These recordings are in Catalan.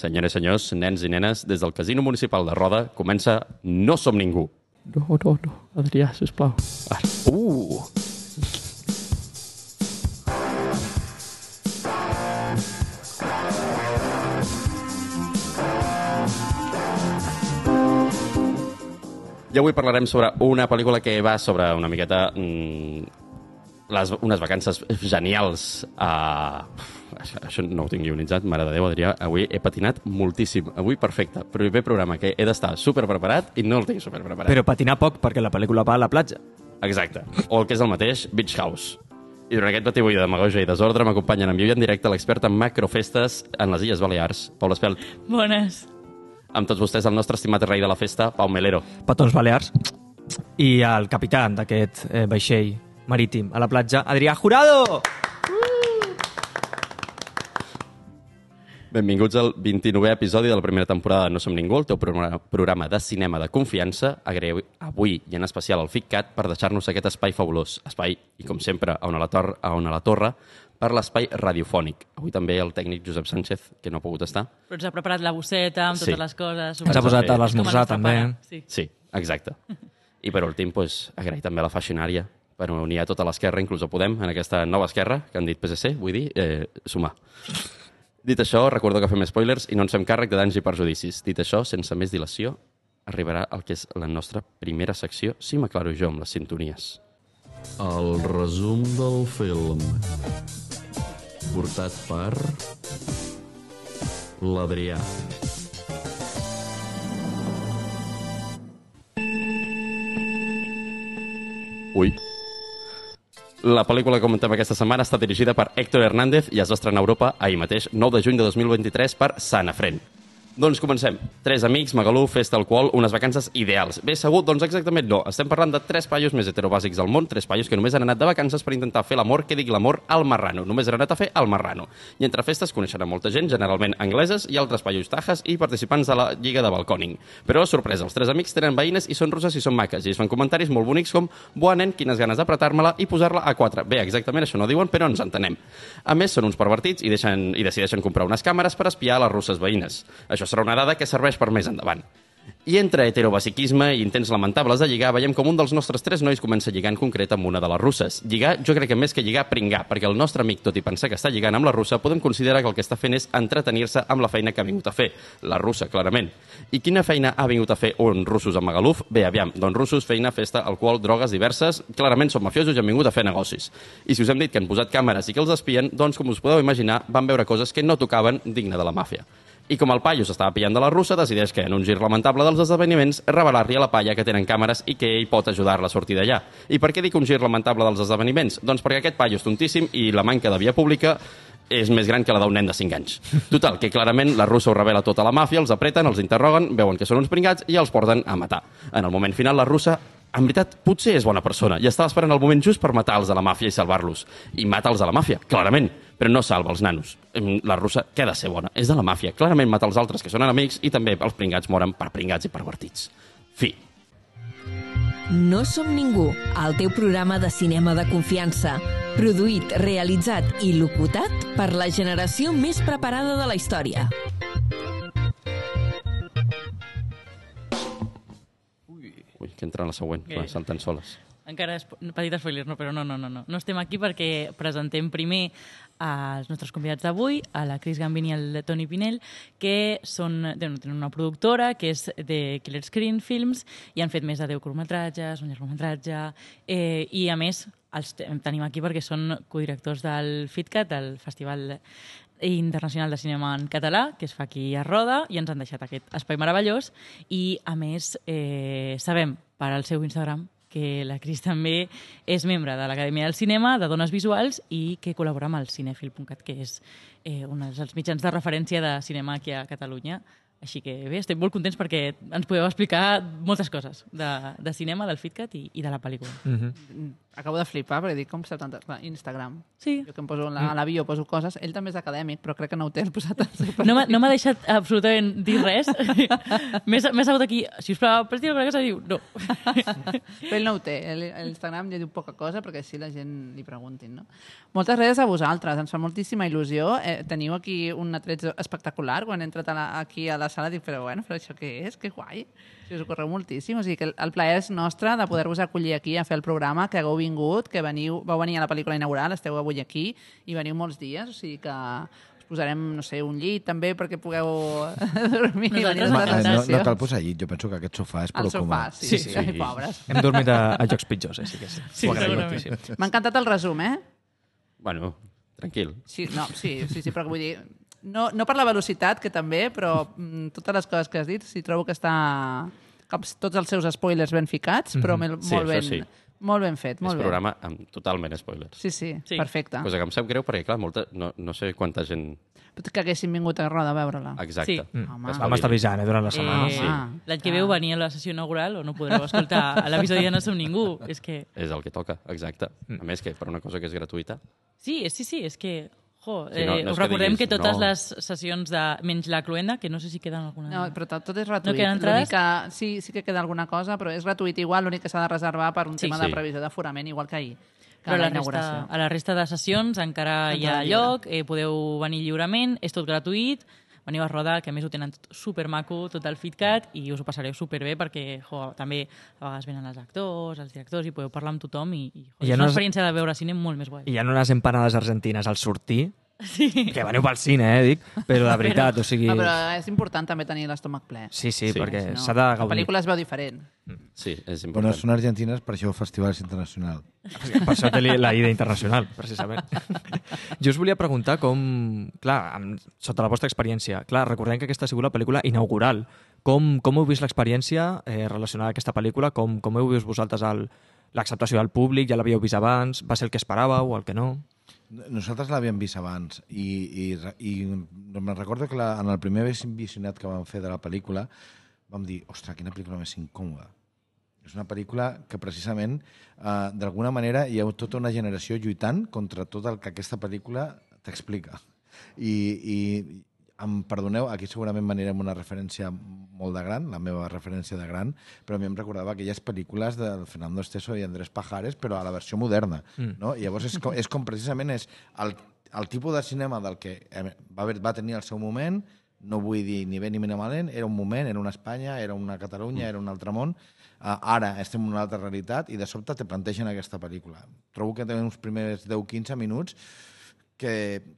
Senyores i senyors, nens i nenes, des del Casino Municipal de Roda comença No som ningú. No, no, no. Adrià, sisplau. Ah, uh! I avui parlarem sobre una pel·lícula que va sobre una miqueta mm, les, unes vacances genials a... Això, això no ho tinc guionitzat, mare de Déu, Adrià. Avui he patinat moltíssim. Avui perfecte. Primer programa que he d'estar super preparat i no el tinc super preparat. Però patinar poc, perquè la pel·lícula va a la platja. Exacte. O el que és el mateix, Beach House. I durant aquest batibull de demagogia i desordre m'acompanyen en viu i en directe l'expert en macrofestes en les Illes Balears, Paul Espelt. Bones. Amb tots vostès, el nostre estimat rei de la festa, Pau Melero. Petons balears. I el capità d'aquest eh, vaixell marítim a la platja, Adrià Jurado! Benvinguts al 29è episodi de la primera temporada de No som ningú, el teu programa, programa de cinema de confiança. Agraïu avui i en especial al FICCAT per deixar-nos aquest espai fabulós. Espai, i com sempre, a on a la, tor a on a la torre, per l'espai radiofònic. Avui també el tècnic Josep Sánchez, que no ha pogut estar. Però ens ha preparat la bosseta amb Sí. totes les coses. Ens ha posat a l'esmorzar, també. Sí. Sí, exacte. I per últim, pues, agrair també a la Faixinària per unir a tota l'esquerra, inclús a Podem, en aquesta nova esquerra, que han dit PSC, vull dir, eh, sumar. Dit això, recordo que fem spoilers i no ens fem càrrec de danys i perjudicis. Dit això, sense més dilació, arribarà el que és la nostra primera secció, si m'aclaro jo amb les sintonies. El resum del film portat per l'Adrià. Ui. La pel·lícula que comentem aquesta setmana està dirigida per Héctor Hernández i es va estrenar a Europa ahir mateix, 9 de juny de 2023, per Sanafren. Doncs comencem. Tres amics, Magalú, festa, alcohol, unes vacances ideals. Bé segur? Doncs exactament no. Estem parlant de tres paios més heterobàsics del món, tres paios que només han anat de vacances per intentar fer l'amor que digui l'amor al marrano. Només han anat a fer al marrano. I entre festes coneixen a molta gent, generalment angleses, i altres paios tajes i participants de la Lliga de Balcòning. Però, sorpresa, els tres amics tenen veïnes i són russes i són maques, i es fan comentaris molt bonics com «Buah, nen, quines ganes d'apretar-me-la i posar-la a quatre». Bé, exactament això no diuen, però ens entenem. A més, són uns pervertits i, deixen, i decideixen comprar unes càmeres per espiar les russes veïnes. Això serà una dada que serveix per més endavant. I entre heterobasiquisme i intents lamentables de lligar, veiem com un dels nostres tres nois comença a lligar en concret amb una de les russes. Lligar, jo crec que més que lligar, pringar, perquè el nostre amic, tot i pensar que està lligant amb la russa, podem considerar que el que està fent és entretenir-se amb la feina que ha vingut a fer. La russa, clarament. I quina feina ha vingut a fer uns russos a Magaluf? Bé, aviam, doncs russos, feina, festa, alcohol, drogues diverses, clarament són mafiosos i han vingut a fer negocis. I si us hem dit que han posat càmeres i que els espien, doncs, com us podeu imaginar, van veure coses que no tocaven digne de la màfia. I com el paio s'estava pillant de la russa, decideix que, en un gir lamentable dels esdeveniments, revelar-li a la palla que tenen càmeres i que ell pot ajudar-la a sortir d'allà. I per què dic un gir lamentable dels esdeveniments? Doncs perquè aquest paio és tontíssim i la manca de via pública és més gran que la d'un nen de 5 anys. Total, que clarament la russa ho revela tota la màfia, els apreten, els interroguen, veuen que són uns pringats i els porten a matar. En el moment final, la russa en veritat, potser és bona persona i estava esperant el moment just per matar els de la màfia i salvar-los. I mata els de la màfia, clarament, però no salva els nanos. La russa, què ha de ser bona? És de la màfia. Clarament mata els altres que són enemics i també els pringats moren per pringats i pervertits. Fi. No som ningú, el teu programa de cinema de confiança. Produït, realitzat i locutat per la generació més preparada de la història. Ui, que entra en la següent, que salten soles. Encara és petit spoiler, no, però no, no, no, no. No estem aquí perquè presentem primer als nostres convidats d'avui, a la Cris Gambini i al Toni Pinell, que són, bueno, tenen una productora que és de Killer Screen Films i han fet més de 10 curtmetratges, un llargmetratge, eh, i a més els te- tenim aquí perquè són codirectors del FITCAT, el Festival Internacional de Cinema en Català, que es fa aquí a Roda, i ens han deixat aquest espai meravellós. I, a més, eh, sabem per al seu Instagram que la Cris també és membre de l'Acadèmia del Cinema, de Dones Visuals, i que col·labora amb el cinefil.cat, que és eh, un dels mitjans de referència de cinema aquí a Catalunya. Així que bé, estem molt contents perquè ens podeu explicar moltes coses de, de cinema, del FitCat i, i de la pel·lícula. Mm -hmm. Acabo de flipar, perquè dic, com 70... Clar, Instagram. Sí. Jo que em poso a la, a la bio, poso coses. Ell també és acadèmic, però crec que no ho té posat No m'ha no m'ha deixat absolutament dir res. M'he sabut aquí, si us plau, presti alguna cosa, diu, no. Però ell no ho té. L'Instagram ja diu poca cosa perquè així la gent li preguntin, no? Moltes gràcies a vosaltres. Ens fa moltíssima il·lusió. Eh, teniu aquí un atret espectacular. Quan he entrat a la, aquí a la sala dic, però bueno, però això què és? Que guai. Si us ho correu moltíssim. O sigui que el, plaer és nostre de poder-vos acollir aquí a fer el programa, que hagueu vingut, que veniu, vau venir a la pel·lícula inaugural, esteu avui aquí i veniu molts dies. O sigui que us posarem, no sé, un llit també perquè pugueu dormir. Nosaltres no, sessió. no cal posar llit, jo penso que aquest sofà és prou sofà, còmode. sí, Sí, sí, sí, pobres. Hem dormit a, a llocs pitjors, eh? sí que sí. Sí. M'ha encantat el resum, eh? Bueno, tranquil. Sí, no, sí, sí, sí, però vull dir... No, no per la velocitat, que també, però mm, totes les coses que has dit, sí, trobo que està... Com tots els seus spoilers ben ficats, però mm Sí, molt, ben, això sí. molt ben fet, molt és bé. programa amb totalment spoilers. Sí, sí, Sí. perfecte. Cosa que em sap greu perquè, clar, molta, no, no sé quanta gent... Que haguessin vingut a Roda a veure-la. Exacte. Sí. Mm. Home. Vam estar avisant eh, durant la setmana. Eh, sí. L'any que veu venia a la sessió inaugural o no podreu escoltar a l'episodi de No som ningú. És que... És el que toca, exacte. A més, que per una cosa que és gratuïta, Sí, sí, sí, és que... Jo, Sí, no- eh, no és us que recordem diguis, que totes no. les sessions de... Menys la cluenda, que no sé si queden alguna... No, però tot, tot és gratuït. queden entrades? Que- sí, sí que queda alguna cosa, però és gratuït igual, l'únic que s'ha de reservar per un Sí. tema Sí. de previsió d'aforament, igual que ahir. que Però a la resta, a la resta de sessions encara hi ha lloc, eh, podeu venir lliurement, és tot gratuït, veniu a rodar, que a més ho tenen tot supermaco, tot el FitCat, i us ho passareu superbé perquè jo, també a vegades venen els actors, els directors, i podeu parlar amb tothom, i, i jo, ja és no una experiència de veure cine molt més guai. I hi ha unes empanades argentines al sortir, Sí. que veniu pel cine, eh, dic, però de veritat, o sigui... Ah, però és important també tenir l'estómac ple. Sí, sí, Sí. perquè No, s'ha de La gaudir. pel·lícula es veu diferent. sí, és Bueno, important. són argentines, per això festival és internacional. Per això té la ida internacional, precisament. jo us volia preguntar com... Clar, amb, sota la vostra experiència, clar, recordem que aquesta ha sigut la pel·lícula inaugural. Com, com heu vist l'experiència eh, relacionada a aquesta pel·lícula? Com, com heu vist vosaltres el- l'acceptació del públic? Ja l'havíeu vist abans? Va ser el que esperàveu o el que no? Nosaltres l'havíem vist abans i, i, i me'n recordo que la, en el primer visionat que vam fer de la pel·lícula vam dir, ostres, quina pel·lícula més incòmoda. És una pel·lícula que precisament, eh, d'alguna manera, hi ha tota una generació lluitant contra tot el que aquesta pel·lícula t'explica. I, i em perdoneu, aquí segurament m'anirem una referència molt de gran, la meva referència de gran, però a mi em recordava aquelles pel·lícules del Fernando Esteso i Andrés Pajares, però a la versió moderna. Mm. No? I llavors és com, és com precisament és el, el tipus de cinema del que eh, va, haver, va tenir el seu moment, no vull dir ni bé ni bé malent, era un moment, era una Espanya, era una Catalunya, era un altre món, uh, ara estem en una altra realitat i de sobte te plantegen aquesta pel·lícula. Trobo que té uns primers 10-15 minuts que,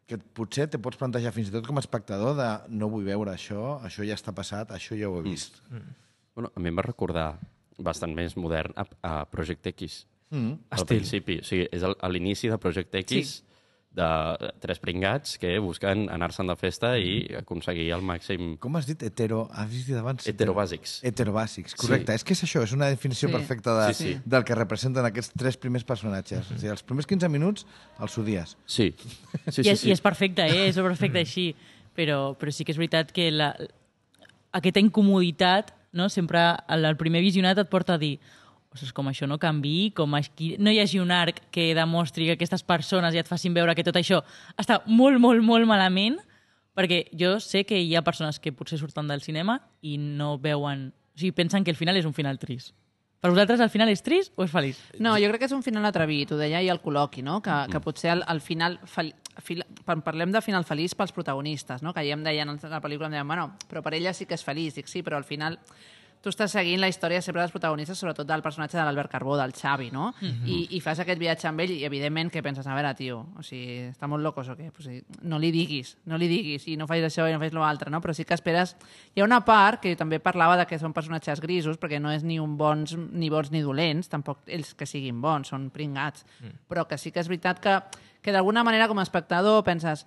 que potser te pots plantejar fins i tot com a espectador de no vull veure això, això ja està passat, això ja ho he vist. Mm. Bueno, a mi em va recordar bastant més modern a, a Project X. Mm. Al Estil. principi, o sigui, és a l'inici de Project X, Sí. De tres pringats que busquen anar-se'n de festa i aconseguir el màxim Com has dit? Hetero... Has dit abans? heterobàsics. Heterobàsics, correcte. Sí. És que és això, és una definició Sí. perfecta de, Sí, sí. del que representen aquests tres primers personatges. O sigui, els primers 15 minuts els odies. Sí. sí, I, sí, és, sí. I és perfecte, eh? és perfecte així. Però, però sí que és veritat que la, aquesta incomoditat no? sempre el, el primer visionat et porta a dir ostres, com això no canvi, com aquí no hi hagi un arc que demostri que aquestes persones ja et facin veure que tot això està molt, molt, molt malament, perquè jo sé que hi ha persones que potser surten del cinema i no veuen... O sigui, pensen que el final és un final trist. Per vosaltres el final és trist o és feliç? No, jo crec que és un final atrevit, ho deia ahir al col·loqui, no? que, que potser al, al final... Fel, fil, parlem de final feliç pels protagonistes, no? que ja em deien a la pel·lícula, em deien, bueno, però per ella sí que és feliç. Dic, sí, però al final tu estàs seguint la història sempre dels protagonistes, sobretot del personatge de l'Albert Carbó, del Xavi, no? I, I fas aquest viatge amb ell i, evidentment, que penses, a veure, tio, o sigui, està molt locos o què? Pues, no li diguis, no li diguis, i no facis això i no facis l'altre, no? Però sí que esperes... Hi ha una part que també parlava de que són personatges grisos, perquè no és ni un bons ni bons ni dolents, tampoc ells que siguin bons, són pringats, mm. però que sí que és veritat que, que d'alguna manera com a espectador penses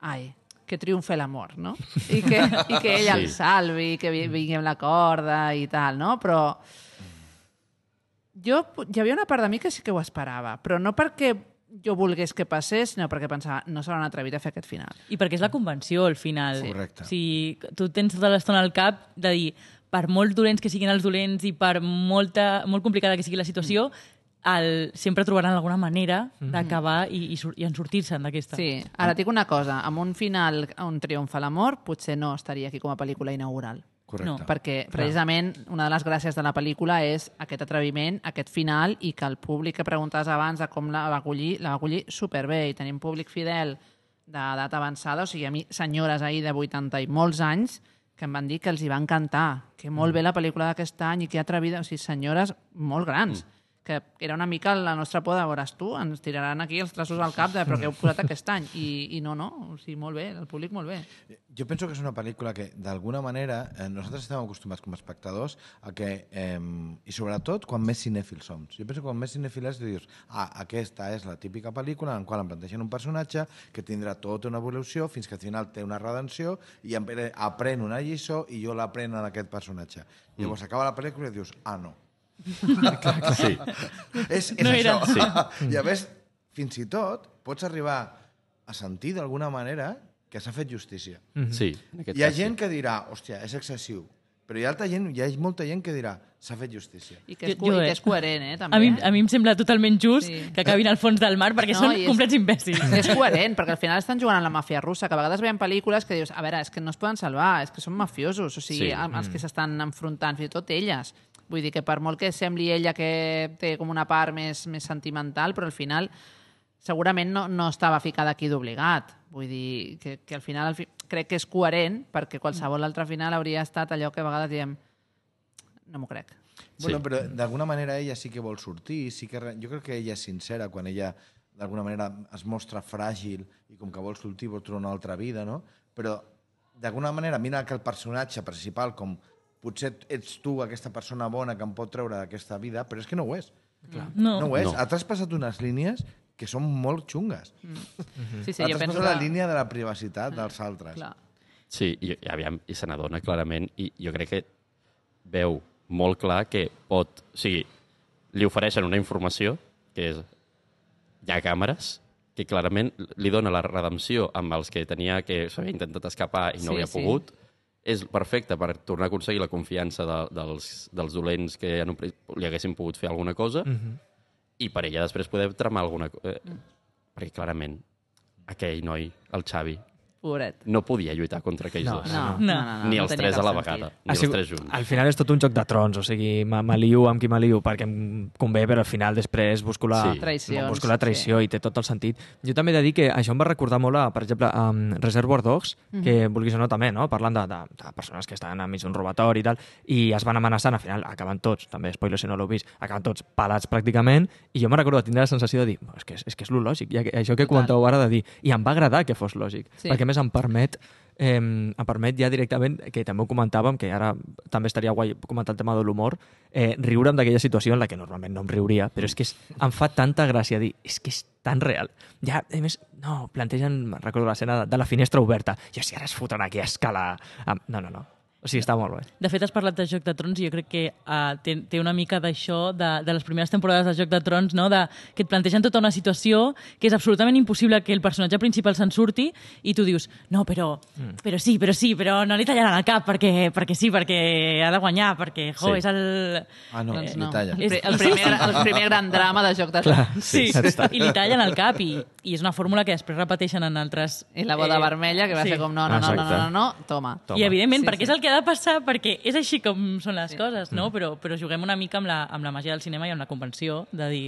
ai, que triomfe l'amor, no? I que, i que ell el Sí. salvi, que vi- vingui amb la corda i tal, no? Però jo, hi havia una part de mi que sí que ho esperava, però no perquè jo volgués que passés, sinó perquè pensava, no s'hauran atrevit a fer aquest final. I perquè és la convenció, al final. Sí. Correcte. O sigui, tu tens tota l'estona al cap de dir, per molt dolents que siguin els dolents i per molta, molt complicada que sigui la situació, el, sempre trobaran alguna manera d'acabar i, i, sur- i en sortir-se'n d'aquesta. Sí, ara et dic una cosa, amb un final on triomfa l'amor, potser no estaria aquí com a pel·lícula inaugural. Correcte. No. Perquè precisament una de les gràcies de la pel·lícula és aquest atreviment, aquest final, i que el públic que preguntaves abans de com la va acollir, la va acollir superbé, i tenim públic fidel d'edat avançada, o sigui, a mi, senyores ahir de 80 i molts anys, que em van dir que els hi va encantar, que molt bé la pel·lícula d'aquest any i que atrevida, o sigui, senyores molt grans, que era una mica la nostra por de veuràs tu, ens tiraran aquí els traços al cap de però què heu posat aquest any, i, i no, no, o sigui, molt bé, el públic molt bé. Jo penso que és una pel·lícula que, d'alguna manera, eh, nosaltres estem acostumats com a espectadors a que, eh, i sobretot quan més cinèfils som. Jo penso que quan més cinèfil és, dius, ah, aquesta és la típica pel·lícula en la qual em plantegen un personatge que tindrà tota una evolució fins que al final té una redenció i em pre- aprèn una lliçó i jo l'apreno en aquest personatge. Llavors acaba la pel·lícula i dius, ah, no. Sí. És, és No això. era. I a més, fins i tot, pots arribar a sentir d'alguna manera que s'ha fet justícia. Sí, en Hi ha cas, sí. gent que dirà, hòstia, és excessiu. Però hi ha, altra gent, hi ha molta gent que dirà, s'ha fet justícia. I que és, Jo- jo, i eh, que és coherent, eh, també. A mi, eh? a mi em sembla totalment just Sí. que acabin al fons del mar perquè No, són és- complets imbècils. És coherent, perquè al final estan jugant a la màfia russa, que a vegades veiem pel·lícules que dius, a veure, és que no es poden salvar, és que són mafiosos, o sigui, Sí. sí. els que s'estan enfrontant, fins i tot elles. Vull dir que per molt que sembli ella que té com una part més, més sentimental, però al final segurament no, no estava ficada aquí d'obligat. Vull dir que, que al final al fi, crec que és coherent, perquè qualsevol altre final hauria estat allò que a vegades diem no m'ho crec. Bueno, Sí. però d'alguna manera ella sí que vol sortir, sí que re- jo crec que ella és sincera quan ella d'alguna manera es mostra fràgil i com que vol sortir vol trobar una altra vida, no? Però d'alguna manera mira que el personatge principal com potser ets tu aquesta persona bona que em pot treure d'aquesta vida, però és que no ho és. No. No ho és. No. Ha traspassat unes línies que són molt xungues. Sí, sí, ha traspassat que... la línia de la privacitat dels altres. Clar. Sí, i, i, aviam, i se n'adona clarament, i jo crec que veu molt clar que pot... O sigui, li ofereixen una informació, que és... Hi ha càmeres, que clarament li dona la redempció amb els que tenia que s'havia intentat escapar i no Sí, havia sí. pogut. És perfecte per tornar a aconseguir la confiança de, dels, dels dolents que en un, pri- li haguessin pogut fer alguna cosa i per ella després poder tramar alguna cosa. Eh, perquè clarament aquell noi, el Xavi, Pobret. no podia lluitar contra aquells No, dos. No, no, No. no, no, ni no els tenia tres a cap la sentit. vegada, ni els sigut- tres junts. Al final és tot un joc de trons, o sigui, me- m'alio amb qui m'alio perquè em convé, però al final després busco la, Sí. Traïcions, busco la traïció i té tot el sentit. Jo també he de dir que això em va recordar molt, a, per exemple, a um, Reservoir Dogs, que vulguis o no també, no? parlant de, de, de persones que estan enmig d'un robatori i tal, i es van amenaçant, al final acaben tots, també spoiler si no l'heu vist, acaben tots pelats pràcticament, i jo me recordo de tindre la sensació de dir, "Oh, és que és, és, que és lo lògic, i això que comentàveu ara de dir, i em va agradar que fos lògic, Sí. perquè a més em permet eh, em permet ja directament, que també ho comentàvem, que ara també estaria guai comentar el tema de l'humor, eh, riure'm d'aquella situació en la que normalment no em riuria, però és que és, em fa tanta gràcia dir, és que és tan real. Ja, a més, no, plantegen, recordo l'escena de, de la finestra oberta, i si ara es fotran aquí a escala... No, no, no. O sigui, està molt bé. De fet, has parlat de Joc de Trons i jo crec que uh, té, té una mica d'això de, de les primeres temporades de Joc de Trons, no? de, que et plantegen tota una situació que és absolutament impossible que el personatge principal se'n surti i tu dius, no, però, Mm. però sí, però sí, però no li tallaran el cap perquè, perquè sí, perquè ha de guanyar, perquè, jo, Sí. és el... Ah, no, Doncs li no. talla. El, pri- el, primer, el primer gran drama de Joc de Trons. Sí, i li tallen el cap i, i és una fórmula que després repeteixen en altres... I la boda eh, vermella, que va sí. ser com, no, no, no, no, no, no, no, toma. Toma. I evidentment, Sí, sí, perquè sí. és el que ha de passar, perquè és així com són les sí. coses, no? Però, però juguem una mica amb la, amb la màgia del cinema i amb la convenció de dir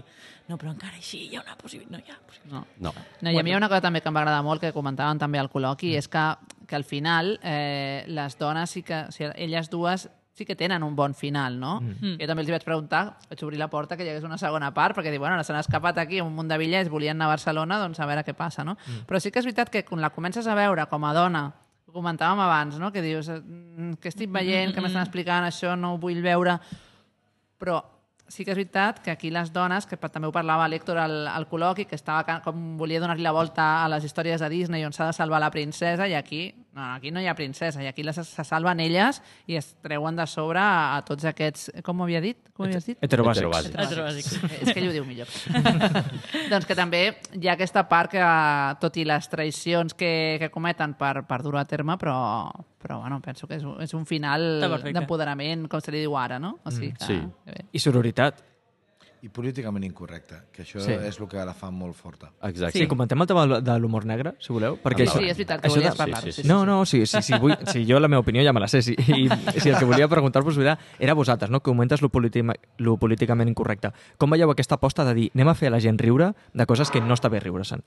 no, però encara així hi ha una possibilitat. No hi ha possibilitat. No. No. No, I a mi hi ha una cosa també que em va agradar molt, que comentaven també al col·loqui, és que, que al final eh, les dones sí que, o sigui, elles dues sí que tenen un bon final, no? Mm. Jo també els vaig preguntar, vaig obrir la porta que hi hagués una segona part, perquè dic, bueno, s'han escapat aquí amb un munt de bitllets, volien anar a Barcelona, doncs a veure què passa, no? Mm. Però sí que és veritat que quan la comences a veure com a dona, ho comentàvem abans, no? que dius, "Mm, què estic veient, què m'estan explicant, això no ho vull veure, però sí que és veritat que aquí les dones, que també ho parlava l'Héctor al, al col·loqui, que estava com volia donar-li la volta a les històries de Disney on s'ha de salvar la princesa, i aquí no, aquí no hi ha princesa, i aquí les, se salven elles i es treuen de sobre a, a tots aquests... Com ho havia dit? Com ho havies dit? Heterobàsics. Heterobàsics. Heterobàsics. És que ell ho diu millor. doncs que també hi ha aquesta part que, tot i les traïcions que, que cometen per, per dur-ho a terme, però, però bueno, penso que és, un- és un final d'empoderament, com se li diu ara, no? O sigui que, sí. que. I sororitat. I políticament incorrecta, que això Sí. sí. és el que la fa molt forta. Exacte. Sí, comentem el tema de l'humor negre, si voleu. Perquè Sí, això, Sí, és veritat que això de- volies parlar. sí, Sí, sí, No, no, sí, sí, sí, vull, sí, jo la meva opinió ja me la sé. Sí, i, sí, el que volia preguntar-vos era, era vosaltres, no? que comentes lo, lo políticament incorrecte. Com veieu aquesta aposta de dir anem a fer a la gent riure de coses que no està bé riure-se'n?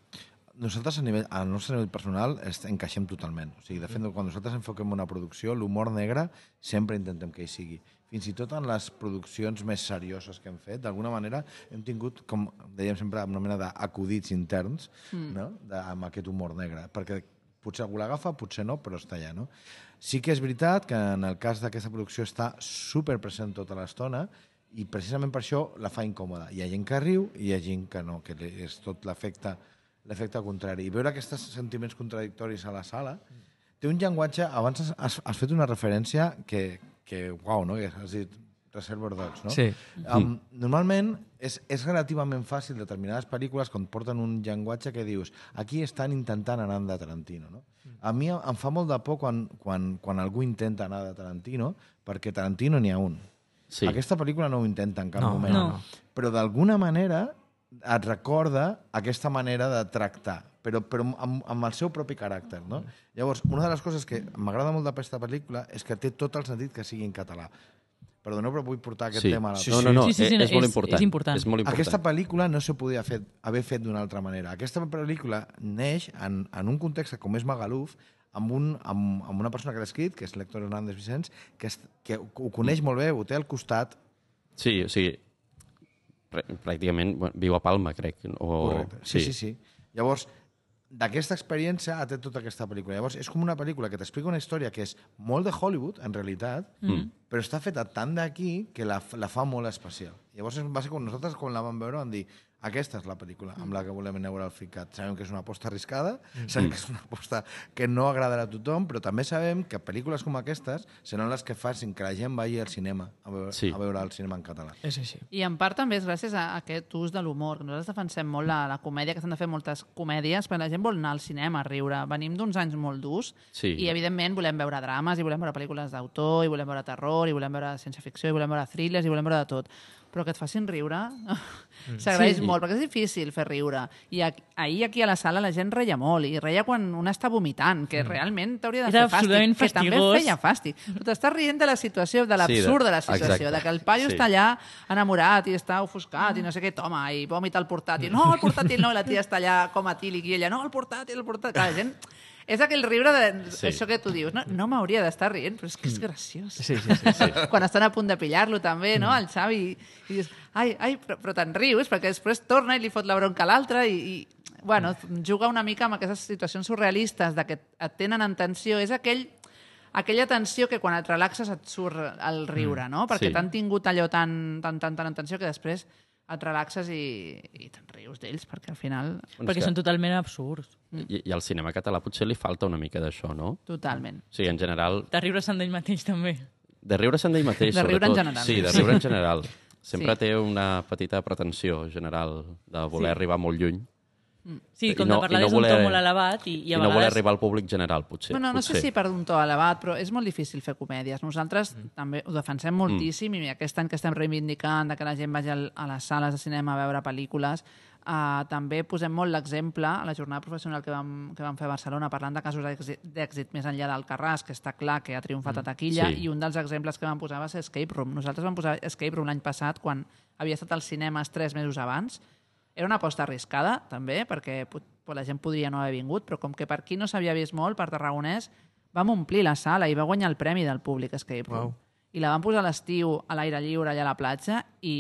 Nosaltres, a nivell, al nostre nivell personal, encaixem totalment. O sigui, de fet, quan nosaltres enfoquem una producció, l'humor negre sempre intentem que hi sigui. Fins i tot en les produccions més serioses que hem fet, d'alguna manera hem tingut, com dèiem sempre, una mena d'acudits interns mm. no? de, amb aquest humor negre, perquè potser algú l'agafa, potser no, però està allà. No? Sí que és veritat que en el cas d'aquesta producció està superpresent tota l'estona i precisament per això la fa incòmoda. Hi ha gent que riu i hi ha gent que no, que és tot l'efecte l'efecte contrari. I veure aquests sentiments contradictoris a la sala té un llenguatge... Abans has, has fet una referència que, que uau, no? Que has dit Reservoir Dogs, no? Sí. Um, normalment és, és relativament fàcil determinades pel·lícules quan porten un llenguatge que dius aquí estan intentant anar de Tarantino, no? A mi em fa molt de por quan, quan, quan algú intenta anar de Tarantino perquè Tarantino n'hi ha un. Sí. Aquesta pel·lícula no ho intenta en cap No, moment. no, no. Però d'alguna manera et recorda aquesta manera de tractar, però, però amb, amb el seu propi caràcter. No? Llavors, una de les coses que m'agrada molt d'aquesta pel·lícula és que té tot el sentit que sigui en català. Perdoneu, però vull portar aquest Sí. tema a la sí, no, no, no, Sí, sí, sí, eh, és, molt és- important. és important. És molt important. aquesta pel·lícula no se podia fet, haver fet d'una altra manera. Aquesta pel·lícula neix en, en un context com és Magaluf, amb, un, amb, amb una persona que l'ha escrit, que és l'Héctor Hernández Vicens, que, és, que ho coneix molt bé, ho té al costat, Sí, o sigui, prà- pràcticament bueno, viu a Palma, crec. O... Correcte. Sí, sí, sí. Llavors, d'aquesta experiència ha tret tota aquesta pel·lícula. Llavors, és com una pel·lícula que t'explica una història que és molt de Hollywood, en realitat, mm. però està feta tant d'aquí que la, la fa molt especial. Llavors, va ser quan nosaltres, quan la vam veure, vam dir aquesta és la pel·lícula amb la que volem anar a veure el FICAT. Sabem que és una aposta arriscada, sabem que és una aposta que no agradarà a tothom, però també sabem que pel·lícules com aquestes seran les que facin que la gent vagi al cinema a veure, Sí. a veure el cinema en català. És així. I en part també és gràcies a aquest ús de l'humor. Nosaltres defensem molt la, la comèdia, que s'han de fer moltes comèdies, perquè la gent vol anar al cinema a riure. Venim d'uns anys molt durs Sí. i, evidentment, volem veure drames, i volem veure pel·lícules d'autor, i volem veure terror, i volem veure ciència-ficció, i volem veure thrillers, i volem veure de tot. Però que et facin riure s'agraeix Sí. molt, perquè és difícil fer riure. I a, ahir aquí a la sala la gent reia molt, i reia quan un està vomitant, que realment t'hauria de Era fer fàstic, absolutament que també fastigós. feia fàstic. Però t'estàs rient de la situació, de Sí, l'absurd de- de la situació, exacte. de que el paio Sí. està allà enamorat i està ofuscat i no sé què, toma, i vomita el portàtil. No, el portàtil no, i la tia està allà com a tílic i ella, no, el portàtil, el portàtil. Clar, la gent... És aquell riure de... Sí. Això que tu dius, no, no m'hauria d'estar rient, però és que és graciós. Sí, sí, sí. sí. Quan estan a punt de pillar-lo també, no?, el Xavi, i dius, ai, ai, però, però te'n rius, perquè després torna i li fot la bronca a l'altre i, i, bueno, juga una mica amb aquestes situacions surrealistes de que et tenen en tensió. És aquell aquella tensió que quan et relaxes et surt el riure, no? Perquè sí. t'han tingut allò tan, tan, tan, tan en tensió que després et relaxes i, i te'n rius d'ells, perquè al final... Bueno, perquè que- són totalment absurds. I, I al cinema català potser li falta una mica d'això, no? Totalment. O sigui, en general, De riure-se'n d'ell mateix, també. de riure-se'n d'ell mateix, De riure en sobretot. general. Sí, de riure en general. Sempre Sí. té una petita pretensió general de voler Sí. arribar molt lluny Sí, I com no- de parlar no des d'un voler- to molt elevat i, i i, a no voler vegades... arribar al públic general, potser. Bueno, no potser. sé si per un to elevat, però és molt difícil fer comèdies. Nosaltres mm. també ho defensem moltíssim mm. i aquest any que estem reivindicant de que la gent vagi al- a les sales de cinema a veure pel·lícules, uh, també posem molt l'exemple a la jornada professional que vam, que vam fer a Barcelona parlant de casos d'èxit- més enllà del Carràs, que està clar que ha triomfat a taquilla, Sí. i un dels exemples que vam posar va ser Escape Room. Nosaltres vam posar Escape Room l'any passat, quan havia estat als cinemes tres mesos abans, era una aposta arriscada, també, perquè la gent podria no haver vingut, però com que per aquí no s'havia vist molt, per Tarragonès, vam omplir la sala i va guanyar el premi del públic Escape Room. Uau. I la vam posar a l'estiu a l'aire lliure allà a la platja i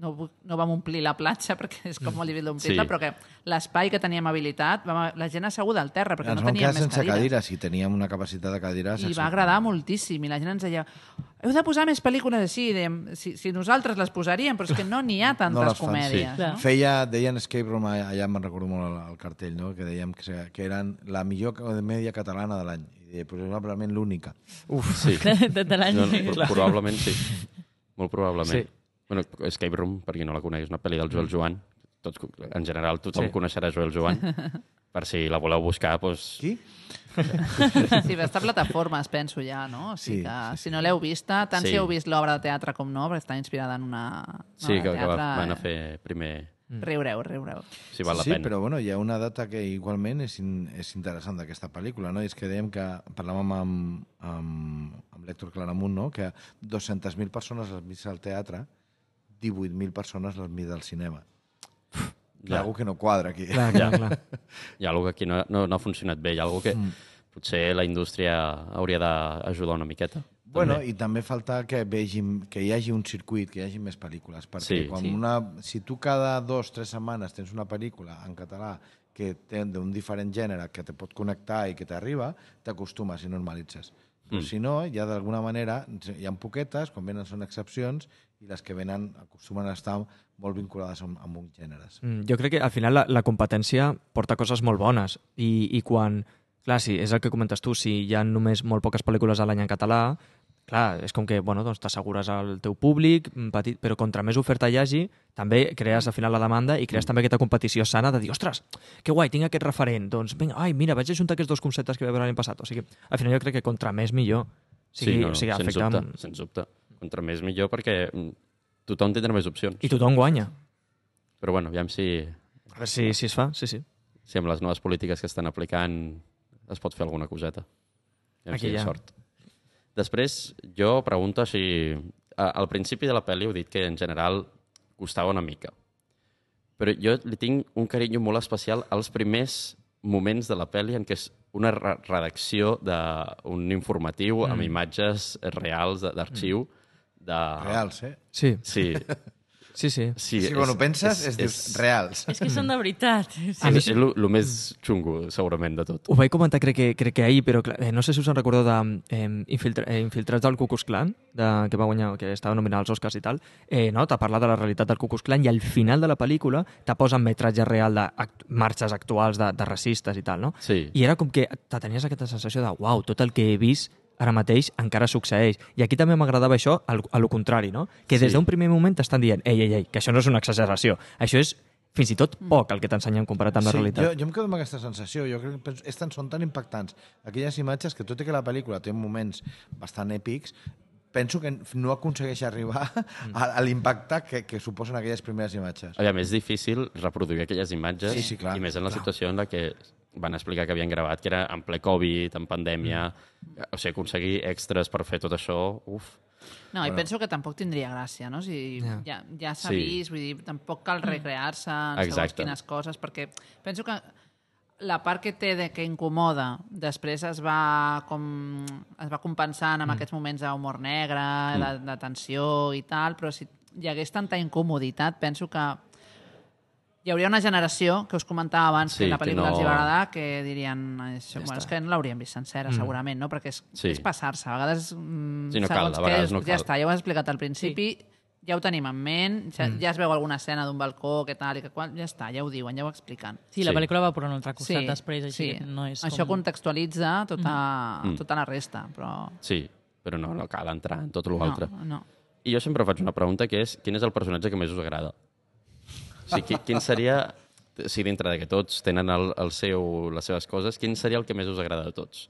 no, no vam omplir la platja perquè és com molt difícil d'omplir-la, Sí. però que l'espai que teníem habilitat, vam, la gent asseguda al terra perquè Ens no teníem més sense cadires. cadires i teníem una capacitat de cadires... I va agradar moltíssim. I la gent ens deia, heu de posar més pel·lícules així. I dèiem, si, si nosaltres les posaríem, però és que no n'hi ha tantes les fan, comèdies. sí. no? Feia, deien Escape Room, allà me'n recordo molt el, el cartell, no? que dèiem que, que eren la millor comèdia catalana de l'any. I deia, probablement l'única. Uf, sí. de, de l'any. No, no, pro- probablement sí. Molt probablement. Sí. Bueno, Escape Room, per qui no la coneix, és una pel·li del Joel Joan. Tots, en general, tothom Sí. coneixerà Joel Joan. per si la voleu buscar, doncs... Qui? Sí, va estar a plataformes, penso ja, no? O sigui Sí, que, sí, sí. si no l'heu vista, tant Sí. si heu vist l'obra de teatre com no, perquè està inspirada en una, una Sí, obra que, de que va- teatre. van a fer primer... Riureu, riureu. Si val la sí, pena. però bueno, hi ha una data que igualment és, in, és interessant d'aquesta pel·lícula, no? I és que dèiem que parlàvem amb, amb, amb l'Héctor Claramunt, no? Que 200.000 persones l'han vist al teatre, 18.000 persones l'han vist al cinema. Hi ha Ja. alguna que no quadra aquí. Clar, clar, clar. Hi ha alguna que aquí no, no, no ha funcionat bé, hi ha alguna que Mm. potser la indústria hauria d'ajudar una miqueta. Bueno, també. i també falta que vegin, que hi hagi un circuit, que hi hagi més pel·lícules, perquè Sí, quan sí. Una, si tu cada dos, tres setmanes tens una pel·lícula en català que té d'un diferent gènere, que te pot connectar i que t'arriba, t'acostumes i normalitzes. Però Mm. si no, ja d'alguna manera, hi ha poquetes, quan venen són excepcions, i les que venen acostumen a estar molt vinculades amb, amb uns gèneres. Mm, Jo crec que al final la, la competència porta coses molt bones i, i quan, clar, sí, és el que comentes tu, si hi ha només molt poques pel·lícules a l'any en català, clar, és com que, bueno, doncs t'assegures al teu públic, mm, petit, però contra més oferta hi hagi, també crees al final la demanda i crees també aquesta competició sana de dir, ostres, que guai, tinc aquest referent, doncs vinga, ai, mira, vaig ajuntar aquests dos conceptes que vaig veure l'any passat. O sigui, al final jo crec que contra més millor. O sigui, sí, no, o sigui, sens afecta... dubte, sens dubte. Contra més millor perquè mm, tothom tindrà més opcions. I tothom guanya. Però bueno, aviam si, A veure si, si es fa, sí, sí. si amb les noves polítiques que estan aplicant es pot fer alguna coseta. Aviam Aquí si hi ha ja. sort. Després, jo pregunto si... a- Al principi de la pel·li heu dit que en general costava una mica. Però jo li tinc un carinyo molt especial als primers moments de la pel·li en què és una re redacció d'un informatiu mm. amb imatges reals d'arxiu. De... Reals, eh? Sí, Sí, sí, sí. sí. Sí, quan ho penses, és, dius, reals. És que són de veritat. Sí. Sí, és el, el més xungo, segurament, de tot. Ho vaig comentar crec que, crec que ahir, però clar, eh, no sé si us en recordeu de eh, infiltra, eh, Infiltrats del Ku Klux Klan, de, que va guanyar, que estava nominat als Oscars i tal, eh, no? t'ha parlat de la realitat del Ku Klux Klan i al final de la pel·lícula te posen metratge real de act marxes actuals de, de racistes i tal, no? Sí. I era com que te tenies aquesta sensació de uau, tot el que he vist ara mateix encara succeeix. I aquí també m'agradava això, al, a lo contrari, no? Que des Sí. d'un primer moment t'estan dient ei, ei, ei, que això no és una exageració, això és fins i tot poc el que t'ensenyen comparat amb la sí, realitat. Jo, jo em quedo amb aquesta sensació. Jo crec que és tan, són tan impactants aquelles imatges que tot i que la pel·lícula té moments bastant èpics, penso que no aconsegueix arribar a, a l'impacte que, que suposen aquelles primeres imatges. Aviam, és difícil reproduir aquelles imatges Sí, sí, clar, i més en la clar. situació en la que van explicar que havien gravat, que era en ple Covid, en pandèmia... O sigui, aconseguir extras per fer tot això... Uf, No, i penso que tampoc tindria gràcia, no? Si Ja. ja, ja s'ha Sí. vist, vull dir, tampoc cal recrear-se en segons Exacte. quines coses, perquè penso que la part que té de que incomoda després es va com es va compensant amb mm. aquests moments d'humor negre, mm. de, de tensió i tal, però si hi hagués tanta incomoditat, penso que hi hauria una generació que us comentava abans Sí, que la que pel·lícula no- els hi va agradar que dirien això, Ja bueno, és que no l'hauríem vist sencera mm. segurament, no? perquè és, Sí. és passar-se a vegades, mm, Sí, no cal, a vegades què, no ja cal. està, ja ho has explicat al principi ja ho tenim en ment, ja, mm. ja es veu alguna escena d'un balcó, que tal, i que qual, ja està, ja ho diuen, ja ho expliquen. Sí, la Sí. pel·lícula va per un altre costat després, així sí. que no és Això com... contextualitza tota, Mm. tota la resta, però... sí, però no, no cal entrar en tot l'altre. No, no. I jo sempre faig una pregunta que és quin és el personatge que més us agrada? O sigui, qui- quin seria, sigui, dintre de que tots tenen el, el seu, les seves coses, quin seria el que més us agrada de tots?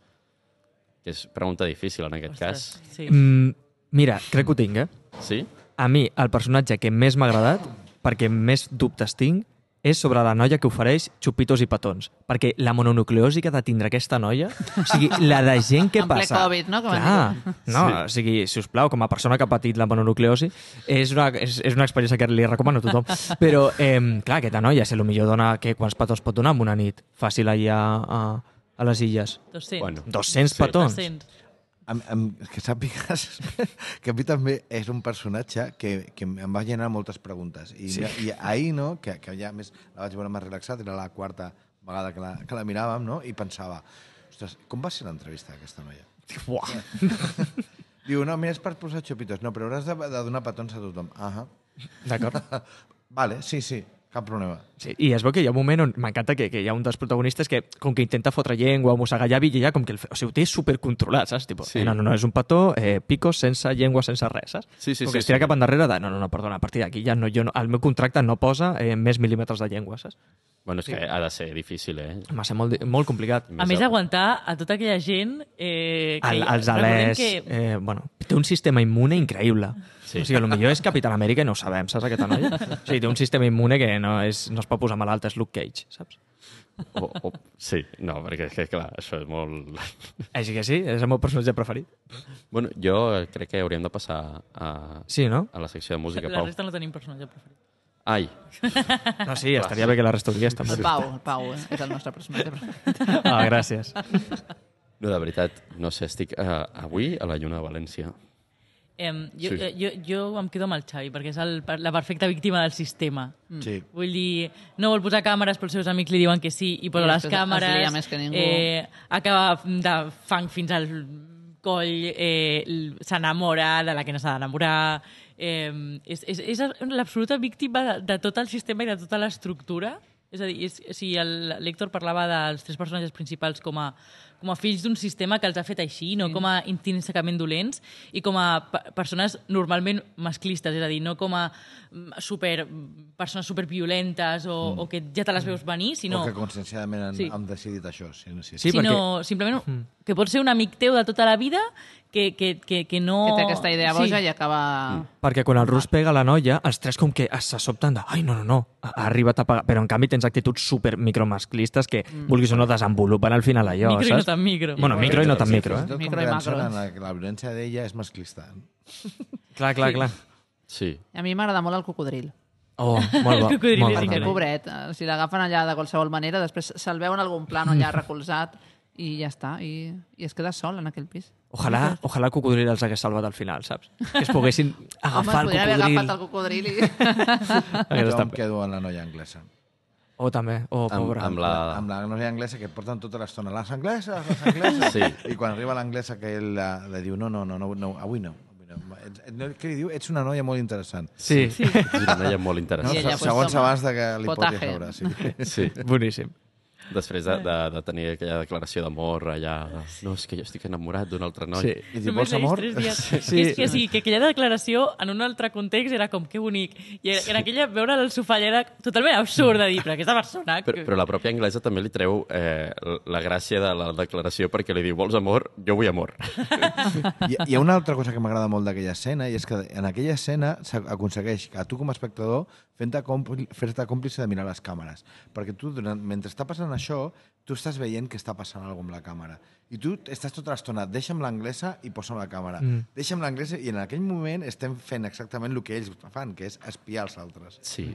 Que és pregunta difícil en aquest Ostres, cas. sí. Mm, mira, crec que ho tinc, eh? Sí? A mi, el personatge que més m'ha agradat, perquè més dubtes tinc, és sobre la noia que ofereix xupitos i petons. Perquè la mononucleosi que ha de tindre aquesta noia, o sigui, la de gent que En ple passa... Covid, no? Com Clar, no, sí. o sigui, si us plau, com a persona que ha patit la mononucleosi, és una, és, és una experiència que li recomano a tothom. Però, eh, clar, aquesta noia, si potser dona que quants petons pot donar en una nit, fàcil allà a, a les illes. 200. Bueno, 200 Sí. petons. 200. Em, em, que sàpigues que a mi també és un personatge que, que em va generar moltes preguntes. I, sí. i ahir, no, que, que ja més la vaig veure més relaxat, era la quarta vegada que la, que la miràvem, no? i pensava, ostres, com va ser l'entrevista d'aquesta noia? Uah. Diu, no, mira, és per posar xupitos. No, però hauràs de, de donar petons a tothom. Ah D'acord. Vale, sí, sí. Cap problema. Sí, I es veu que hi ha un moment on m'encanta que, que hi ha un dels protagonistes que com que intenta fotre llengua o mossegar llavi i ja com que el, o sigui, ho té supercontrolat, saps? Tipo, Sí. sí. no, no, no, és un petó, eh, picos sense llengua, sense res, saps? Sí, sí, com sí, que es tira sí. cap endarrere de, no, no, no, perdona, a partir d'aquí ja no, jo no, el meu contracte no posa eh, més mil·límetres de llengua, saps? Bueno, és que ha de ser difícil, eh? Va ser molt, molt complicat. A més, aguantar a tota aquella gent... Eh, que El, els alers... Que... Eh, bueno, té un sistema immune increïble. Sí. O sigui, potser és Capitán Amèrica i no ho sabem, saps, aquesta noia? O sigui, té un sistema immune que no, és, no es pot posar malalt, és Luke Cage, saps? O, o, sí, no, perquè és que, clar, això és molt... Així que sí, és el meu personatge preferit. Bueno, jo crec que hauríem de passar a, Sí, no? a la secció de música, La Pau. resta no tenim personatge preferit. Ai, No, sí, estaria bé que la resta ho digués, també. El Pau, el Pau eh, és el nostre personatge. Ah, gràcies. no, de veritat, no sé, estic uh, avui a la Lluna de València. Em, jo, Sí. sí. jo, jo em quedo amb el Xavi, perquè és el, la perfecta víctima del sistema. Sí. Vull dir, no vol posar càmeres, però els seus amics li diuen que sí, i posa I les càmeres, més que ningú. eh, acaba de fang fins al coll, eh, s'enamora de la que no s'ha d'enamorar... Eh, és és, és l'absoluta víctima de, de tot el sistema i de tota l'estructura. És a dir, és, si el- l'Héctor parlava dels tres personatges principals com a, com a fills d'un sistema que els ha fet així, no com a intrínsecament dolents, i com a pe- persones normalment masclistes, és a dir, no com a mm, super, persones superviolentes o, mm. o que ja te les veus venir, sinó, O que conscienciadament han, Sí. han decidit això. Sí, sí, Sí, sinó simplement que pot ser un amic teu de tota la vida que, que, que, que no... Que té aquesta idea boja i acaba... Perquè quan el Rus pega la noia, els tres com que se sobten de ai, no, no, no, ha arribat a pagar... Però en canvi tens actituds super micromasclistes que, mm. vulguis o no, desenvolupen al final allò, Micro i no saps? tan micro. Bueno, micro i no tan Sí, micro, eh? Micro i macro. la, la violència d'ella és masclista. Clar, clar, clar. Sí. A mi m'agrada molt el cocodril. Oh, molt bo. cocodril molt és increïble. pobret, eh, si l'agafen allà de qualsevol manera, després se'l veu en algun plano allà recolzat i ja està. I, i es queda sol en aquell pis. Ojalà, ojalà el cocodril els hagués salvat al final, saps? Que es poguessin Home, agafar es el podria haver cocodril. agafat el cocodril i... Jo em quedo amb la noia anglesa. O també, o Amb, pobra. amb la... Amb la noia anglesa que porten tota l'estona les angleses, les angleses. Sí. I quan arriba l'anglesa que ell la, li diu no, no, no, no, no avui no. No. Ets- ets- Què li diu? Ets una noia molt interessant. Sí, sí. És una noia molt No? interessant. Pues, segons abans de que li potaje. sobre. Sí. Sí. boníssim. Després de, de, de tenir aquella declaració d'amor allà... No, és que jo estic enamorat d'un altre noi. Sí. I diu, Només vols amor? Sí. Sí, és que sí, que aquella declaració en un altre context era com que bonic. I en aquella veure al sofà era totalment absurd de dir, però aquesta persona... Però, però la pròpia anglesa també li treu eh, la gràcia de la declaració perquè li diu vols amor? Jo vull amor. Hi, hi ha una altra cosa que m'agrada molt d'aquella escena i és que en aquella escena s'aconsegueix que a tu com a espectador fer-te còmplice de mirar les càmeres. Perquè tu, durant, mentre està passant això, tu estàs veient que està passant alguna amb la càmera. I tu estàs tota l'estona, deixa'm l'anglesa i posa'm la càmera. Mm. Deixa'm l'anglesa i en aquell moment estem fent exactament el que ells fan, que és espiar els altres. Sí.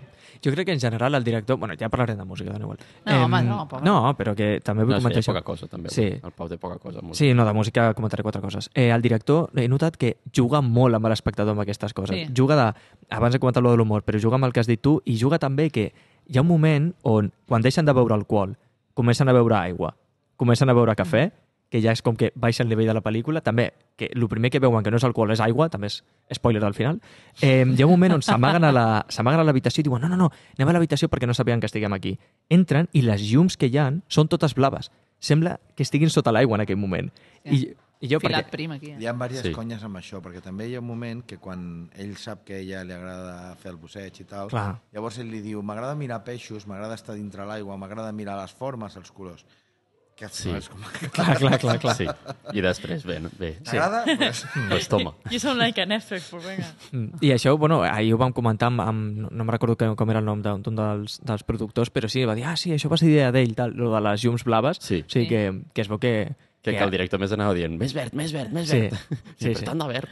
Jo crec que en general el director... Bueno, ja parlarem de música, dona igual. No, home, no, pobre. No, però que també vull No, comentar això. poca cosa, també. Sí. El Pau té poca cosa. Molt. Sí, no, de música comentaré quatre coses. Eh, el director, he notat que juga molt amb l'espectador amb aquestes coses. Sí. Juga de... Abans he comentat lo de l'humor, però juga amb el que has dit tu i juga també que hi ha un moment on, quan deixen de beure alcohol, comencen a beure aigua, comencen a beure cafè, que ja és com que baixa el nivell de la pel·lícula, també, que el primer que veuen que no és alcohol és aigua, també és spoiler al final, eh, hi ha un moment on s'amaguen a l'habitació i diuen no, no, no, anem a l'habitació perquè no sabien que estiguem aquí. Entren i les llums que hi han són totes blaves. Sembla que estiguin sota l'aigua en aquell moment. I, i jo, Filat perquè... prim aquí. Hi ha diverses Sí. sí. conyes amb això, perquè també hi ha un moment que quan ell sap que a ella li agrada fer el busseig i tal, Clar. llavors ell li diu, m'agrada mirar peixos, m'agrada estar dintre l'aigua, m'agrada mirar les formes, els colors. Que Sí. sí. és com... Clar, clar, clar, clar. Sí. I després, bé, no- bé. T'agrada? Pues, Pues toma. You sound like an effect, però vinga. Mm. I això, bueno, ahir ho vam comentar amb, amb no, no me'n recordo com era el nom d'un dels, dels productors, però sí, va dir, ah, sí, això va ser idea d'ell, tal, lo de les llums blaves. Sí. O sigui, que, que es veu que... Que, que el director més anava dient més verd, més verd, més Sí. verd. Sí, sí. però tant de verd.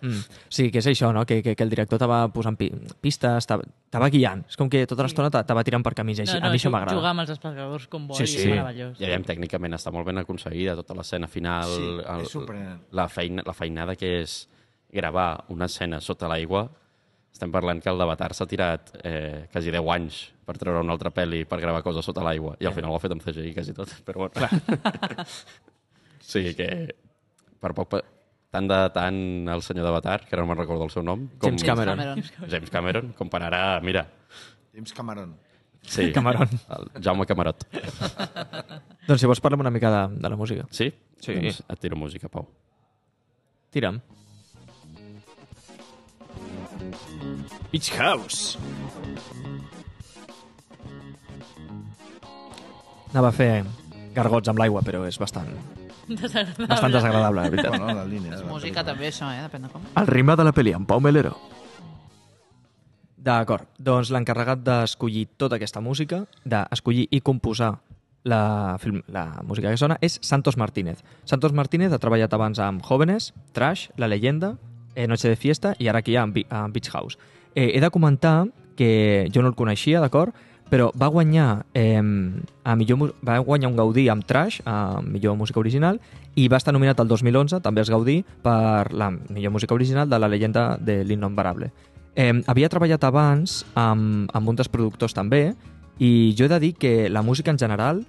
Mm. Sí, que és això, no? Que, que, que el director t'ava posant pi pistes, t'ava t'ava guiant. És com que tota l'estona t'a- t'ava tirant per camins. Així. a mi això m'agrada. Jugar amb els espectadors com vol Sí, sí, sí. sí. és meravellós. I aviam, tècnicament està molt ben aconseguida tota l'escena final. Sí, és sorprenent. la, feina, la feinada que és gravar una escena sota l'aigua. Estem parlant que el d'Avatar s'ha tirat eh, quasi 10 anys per treure una altra pel·li per gravar coses sota l'aigua i al final ho ha fet amb CGI quasi tot. Però bueno. sí que per poc... pa- Tant de tant el senyor d'Avatar, que ara no me'n recordo el seu nom, com James Cameron. Cameron. James Cameron, com per ara, mira, James Cameron. Sí, Cameron. El Jaume Camarot. Doncs si vols parlem una mica de, de la música. Sí? Sí. Doncs et tiro música, Pau. Tira'm. Beach House. Anava a fer gargots amb l'aigua, però és bastant, Desagradable. bastant desagradable, la veritat. Bueno, la línia. de la Música pel·lícula. també, això, eh? Depèn de com. El ritme de la pel·li, amb Pau Melero. D'acord, doncs l'encarregat d'escollir tota aquesta música, d'escollir i composar la, film, la música que sona, és Santos Martínez. Santos Martínez ha treballat abans amb Jóvenes, Trash, La Leyenda, eh, Noche de Fiesta i ara aquí amb, amb Beach House. Eh, he de comentar que jo no el coneixia, d'acord? Però va guanyar, eh, a millor, va guanyar un Gaudí amb Trash, a millor música original, i va estar nominat el 2011, també als Gaudí, per la millor música original de la llegenda de l'Innombrable. Eh, havia treballat abans amb, amb un dels productors també, i jo he de dir que la música en general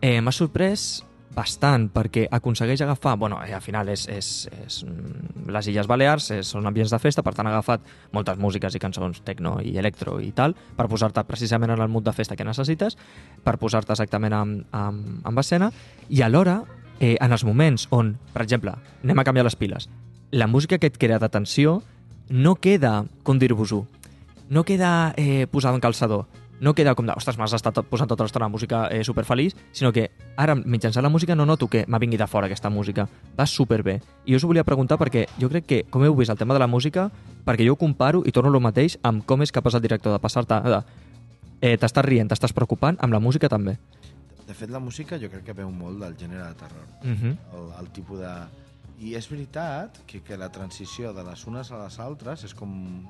eh, m'ha sorprès bastant perquè aconsegueix agafar, bueno, eh, al final és, és, és mm, les Illes Balears, és, són ambients de festa, per tant ha agafat moltes músiques i cançons techno i electro i tal, per posar-te precisament en el mood de festa que necessites, per posar-te exactament en, en, en escena, i alhora, eh, en els moments on, per exemple, anem a canviar les piles, la música que et crea d'atenció no queda, com dir-vos-ho, no queda eh, posada en calçador, no queda com de, ostres, m'has estat posant tota l'estona música eh, superfeliç, sinó que ara, mitjançant la música, no noto que m'ha vingui de fora aquesta música. Va superbé. I jo us ho volia preguntar perquè jo crec que, com heu vist el tema de la música, perquè jo ho comparo i torno el mateix amb com és capaç el director de passar-te de eh, t'estàs rient, t'estàs preocupant, amb la música també. De fet, la música jo crec que veu molt del gènere de terror. Uh -huh. el, el tipus de... I és veritat que, que la transició de les unes a les altres és com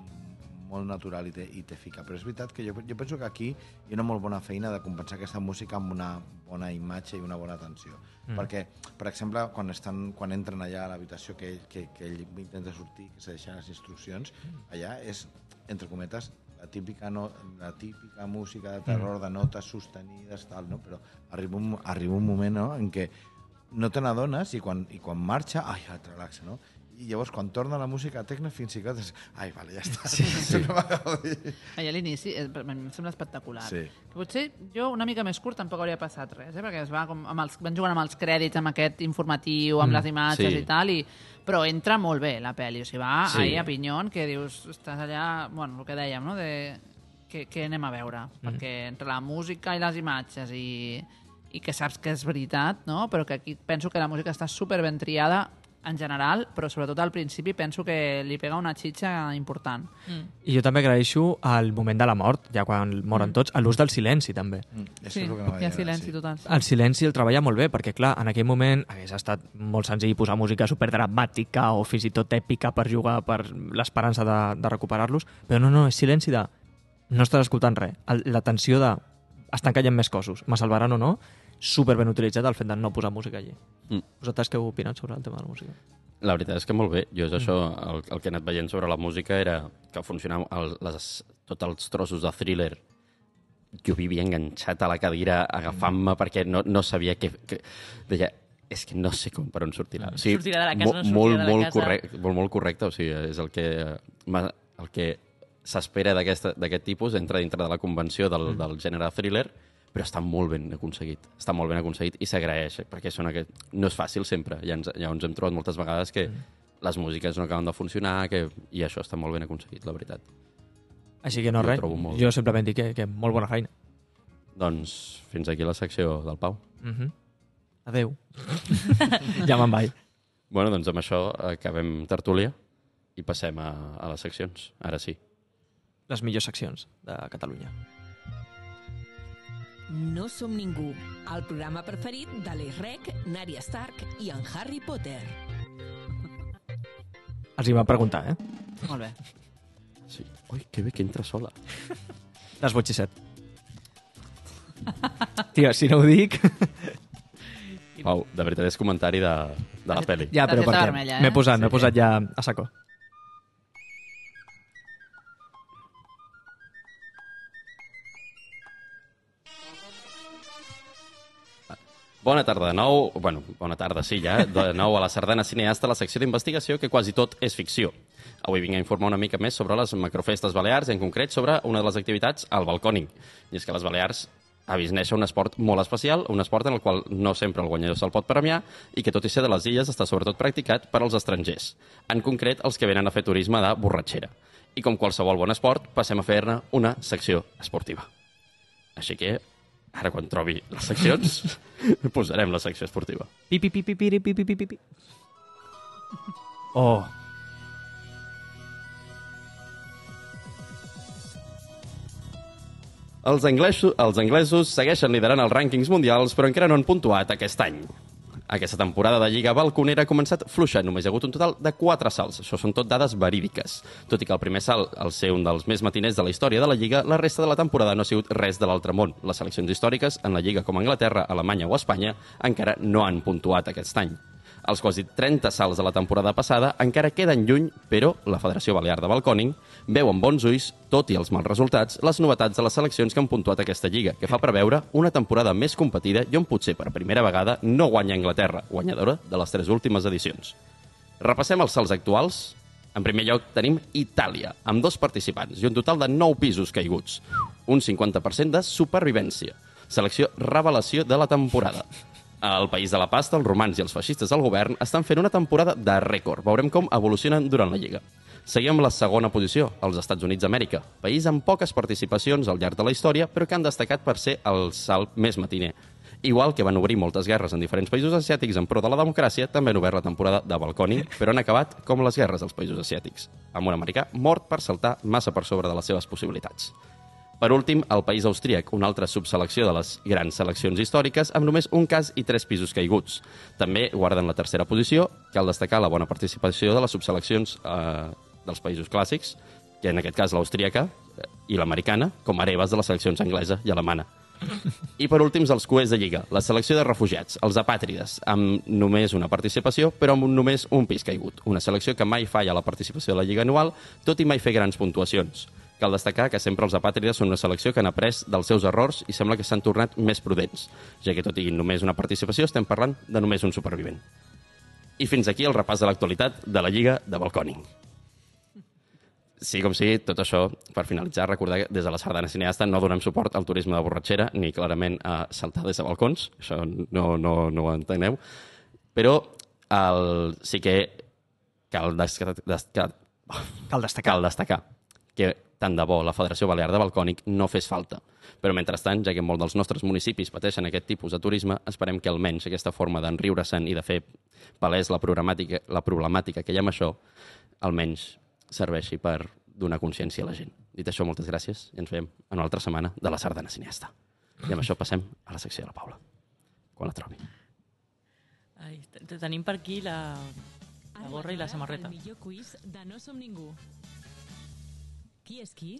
molt natural i te, i te fica, però és veritat que jo, jo penso que aquí hi ha una molt bona feina de compensar aquesta música amb una bona imatge i una bona atenció. Mm. Perquè, per exemple, quan, estan, quan entren allà a l'habitació que, ell- que, que ell intenta sortir, que se deixen les instruccions, allà és, entre cometes, la típica, no, la típica música de terror, de notes sostenides, tal, no? però arriba un, arriba un moment no? en què no te n'adones i quan, i quan marxa, ai, et relaxa, no? I llavors, quan torna la música tecno, fins i tot és... Ai, vale, ja està. Sí, sí. No. Allà a l'inici eh, em sembla espectacular. Sí. Que potser jo una mica més curt tampoc hauria passat res, eh? perquè es va com amb els, van jugant amb els crèdits, amb aquest informatiu, amb Mm, les imatges sí. i tal, i, però entra molt bé la pel·li, o sigui, va sí. ahir a pinyon, que dius, estàs allà, bueno, el que dèiem, no?, de què, què anem a veure, Mm. perquè entre la música i les imatges i, i que saps que és veritat, no?, però que aquí penso que la música està super ben triada en general, però sobretot al principi penso que li pega una xitxa important. I jo també agraeixo el moment de la mort, ja quan moren tots, a l'ús del silenci també. Mm, Sí, hi ha silenci sí. total. El silenci el treballa molt bé, perquè, clar, en aquell moment hagués estat molt senzill posar música superdramàtica o fins i tot èpica per jugar per l'esperança de, de recuperar-los, però no, no, és silenci de... No estàs escoltant res. La tensió de... Estan caient més cossos. Me salvaran o no? Super ben utilitzat el fet de no posar música allí. Mm. Vosaltres què heu opinat sobre el tema de la música? La veritat és que molt bé. Jo és això, el, el que he anat veient sobre la música era que funcionava el, les, tots els trossos de thriller jo vivia enganxat a la cadira agafant-me perquè no, no sabia què... Que, deia, és que no sé com per on sortirà. O sigui, Sortirà de la casa, no sortirà molt, de la molt, casa. Correcte, molt, molt correcte, o sigui, és el que, el que s'espera d'aquesta- d'aquest tipus, entra dintre de la convenció del, Mm. del gènere thriller, però està molt ben aconseguit. Està molt ben aconseguit i s'agraeix, eh, perquè són aquest... no és fàcil sempre. Ja ens, ja ens hem trobat moltes vegades que Mm. les músiques no acaben de funcionar que... i això està molt ben aconseguit, la veritat. Així que no, Jo res. molt Jo simplement dic que, que molt bona feina. Doncs fins aquí la secció del Pau. Mm -hmm. Adeu. ja me'n vaig. Bueno, doncs amb això acabem tertúlia i passem a, a les seccions. Ara sí. Les millors seccions de Catalunya. No som ningú, el programa preferit de l'Isrec, Nària Stark i en Harry Potter. Els hi va preguntar, eh? Molt bé. sí. Ui, que bé que entra sola. Les Botxisset. Tio, si no ho dic... Pau, de veritat és comentari de, de la pel·li. Ja, però perquè vermella, eh? m'he posat, m'he Sí. posat ja a saco. Bona tarda de nou. Bueno, bona tarda, sí, ja. De nou a la Sardana Cineasta, la secció d'investigació que quasi tot és ficció. Avui vinc a informar una mica més sobre les macrofestes balears, en concret sobre una de les activitats, el balcòning. I és que les Balears néixer un esport molt especial, un esport en el qual no sempre el guanyador se'l pot premiar i que, tot i ser de les illes, està sobretot practicat per als estrangers, en concret els que venen a fer turisme de borratxera. I com qualsevol bon esport, passem a fer-ne una secció esportiva. Així que, ara quan trobi les seccions, posarem la secció esportiva. Pi, pi, pi, pi, pi, pi, pi, pi, pi, pi. Oh, Els anglesos, els anglesos segueixen liderant els rànquings mundials, però encara no han puntuat aquest any. Aquesta temporada de Lliga Balconera ha començat fluixa, només hi ha hagut un total de 4 salts. Això són tot dades verídiques. Tot i que el primer salt, el ser un dels més matiners de la història de la Lliga, la resta de la temporada no ha sigut res de l'altre món. Les seleccions històriques, en la Lliga com Anglaterra, Alemanya o Espanya, encara no han puntuat aquest any. Els quasi 30 salts de la temporada passada encara queden lluny, però la Federació Balear de Balcòning veu amb bons ulls, tot i els mals resultats, les novetats de les seleccions que han puntuat aquesta lliga, que fa preveure una temporada més competida i on potser per primera vegada no guanya Anglaterra, guanyadora de les tres últimes edicions. Repassem els salts actuals. En primer lloc tenim Itàlia, amb dos participants i un total de 9 pisos caiguts. Un 50% de supervivència. Selecció revelació de la temporada. Al país de la pasta, els romans i els feixistes del govern estan fent una temporada de rècord. Veurem com evolucionen durant la Lliga. Seguim la segona posició, els Estats Units d'Amèrica, país amb poques participacions al llarg de la història, però que han destacat per ser el salt més matiner. Igual que van obrir moltes guerres en diferents països asiàtics en pro de la democràcia, també han obert la temporada de balcòning, però han acabat com les guerres als països asiàtics, amb un americà mort per saltar massa per sobre de les seves possibilitats. Per últim, el país austríac, una altra subselecció de les grans seleccions històriques, amb només un cas i tres pisos caiguts. També guarden la tercera posició, cal destacar la bona participació de les subseleccions eh, dels països clàssics, que en aquest cas l'austríaca eh, i l'americana, com hereves de les seleccions anglesa i alemana. I per últims, els coers de Lliga, la selecció de refugiats, els apàtrides, amb només una participació, però amb només un pis caigut. Una selecció que mai falla la participació de la Lliga anual, tot i mai fer grans puntuacions. Cal destacar que sempre els apàtrides són una selecció que han après dels seus errors i sembla que s'han tornat més prudents, ja que tot i només una participació estem parlant de només un supervivent. I fins aquí el repàs de l'actualitat de la Lliga de Balcòning. Sí, com sigui, tot això, per finalitzar, recordar que des de la Sardana Cineasta no donem suport al turisme de borratxera ni clarament a saltar des de balcons, això no, no, no ho enteneu, però el, sí que cal destacar, destacar, cal destacar. cal destacar que tant de bo la Federació Balear de Balcònic no fes falta. Però mentrestant, ja que molts dels nostres municipis pateixen aquest tipus de turisme, esperem que almenys aquesta forma d'enriure-se'n i de fer palès la problemàtica, la problemàtica que hi ha amb això, almenys serveixi per donar consciència a la gent. Dit això, moltes gràcies i ens veiem en una altra setmana de la Sardana Cineasta. I amb això passem a la secció de la Paula, quan la trobi. Ai, te- te- tenim per aquí la, la gorra i la samarreta. El millor quiz de No som ningú. Qui és qui?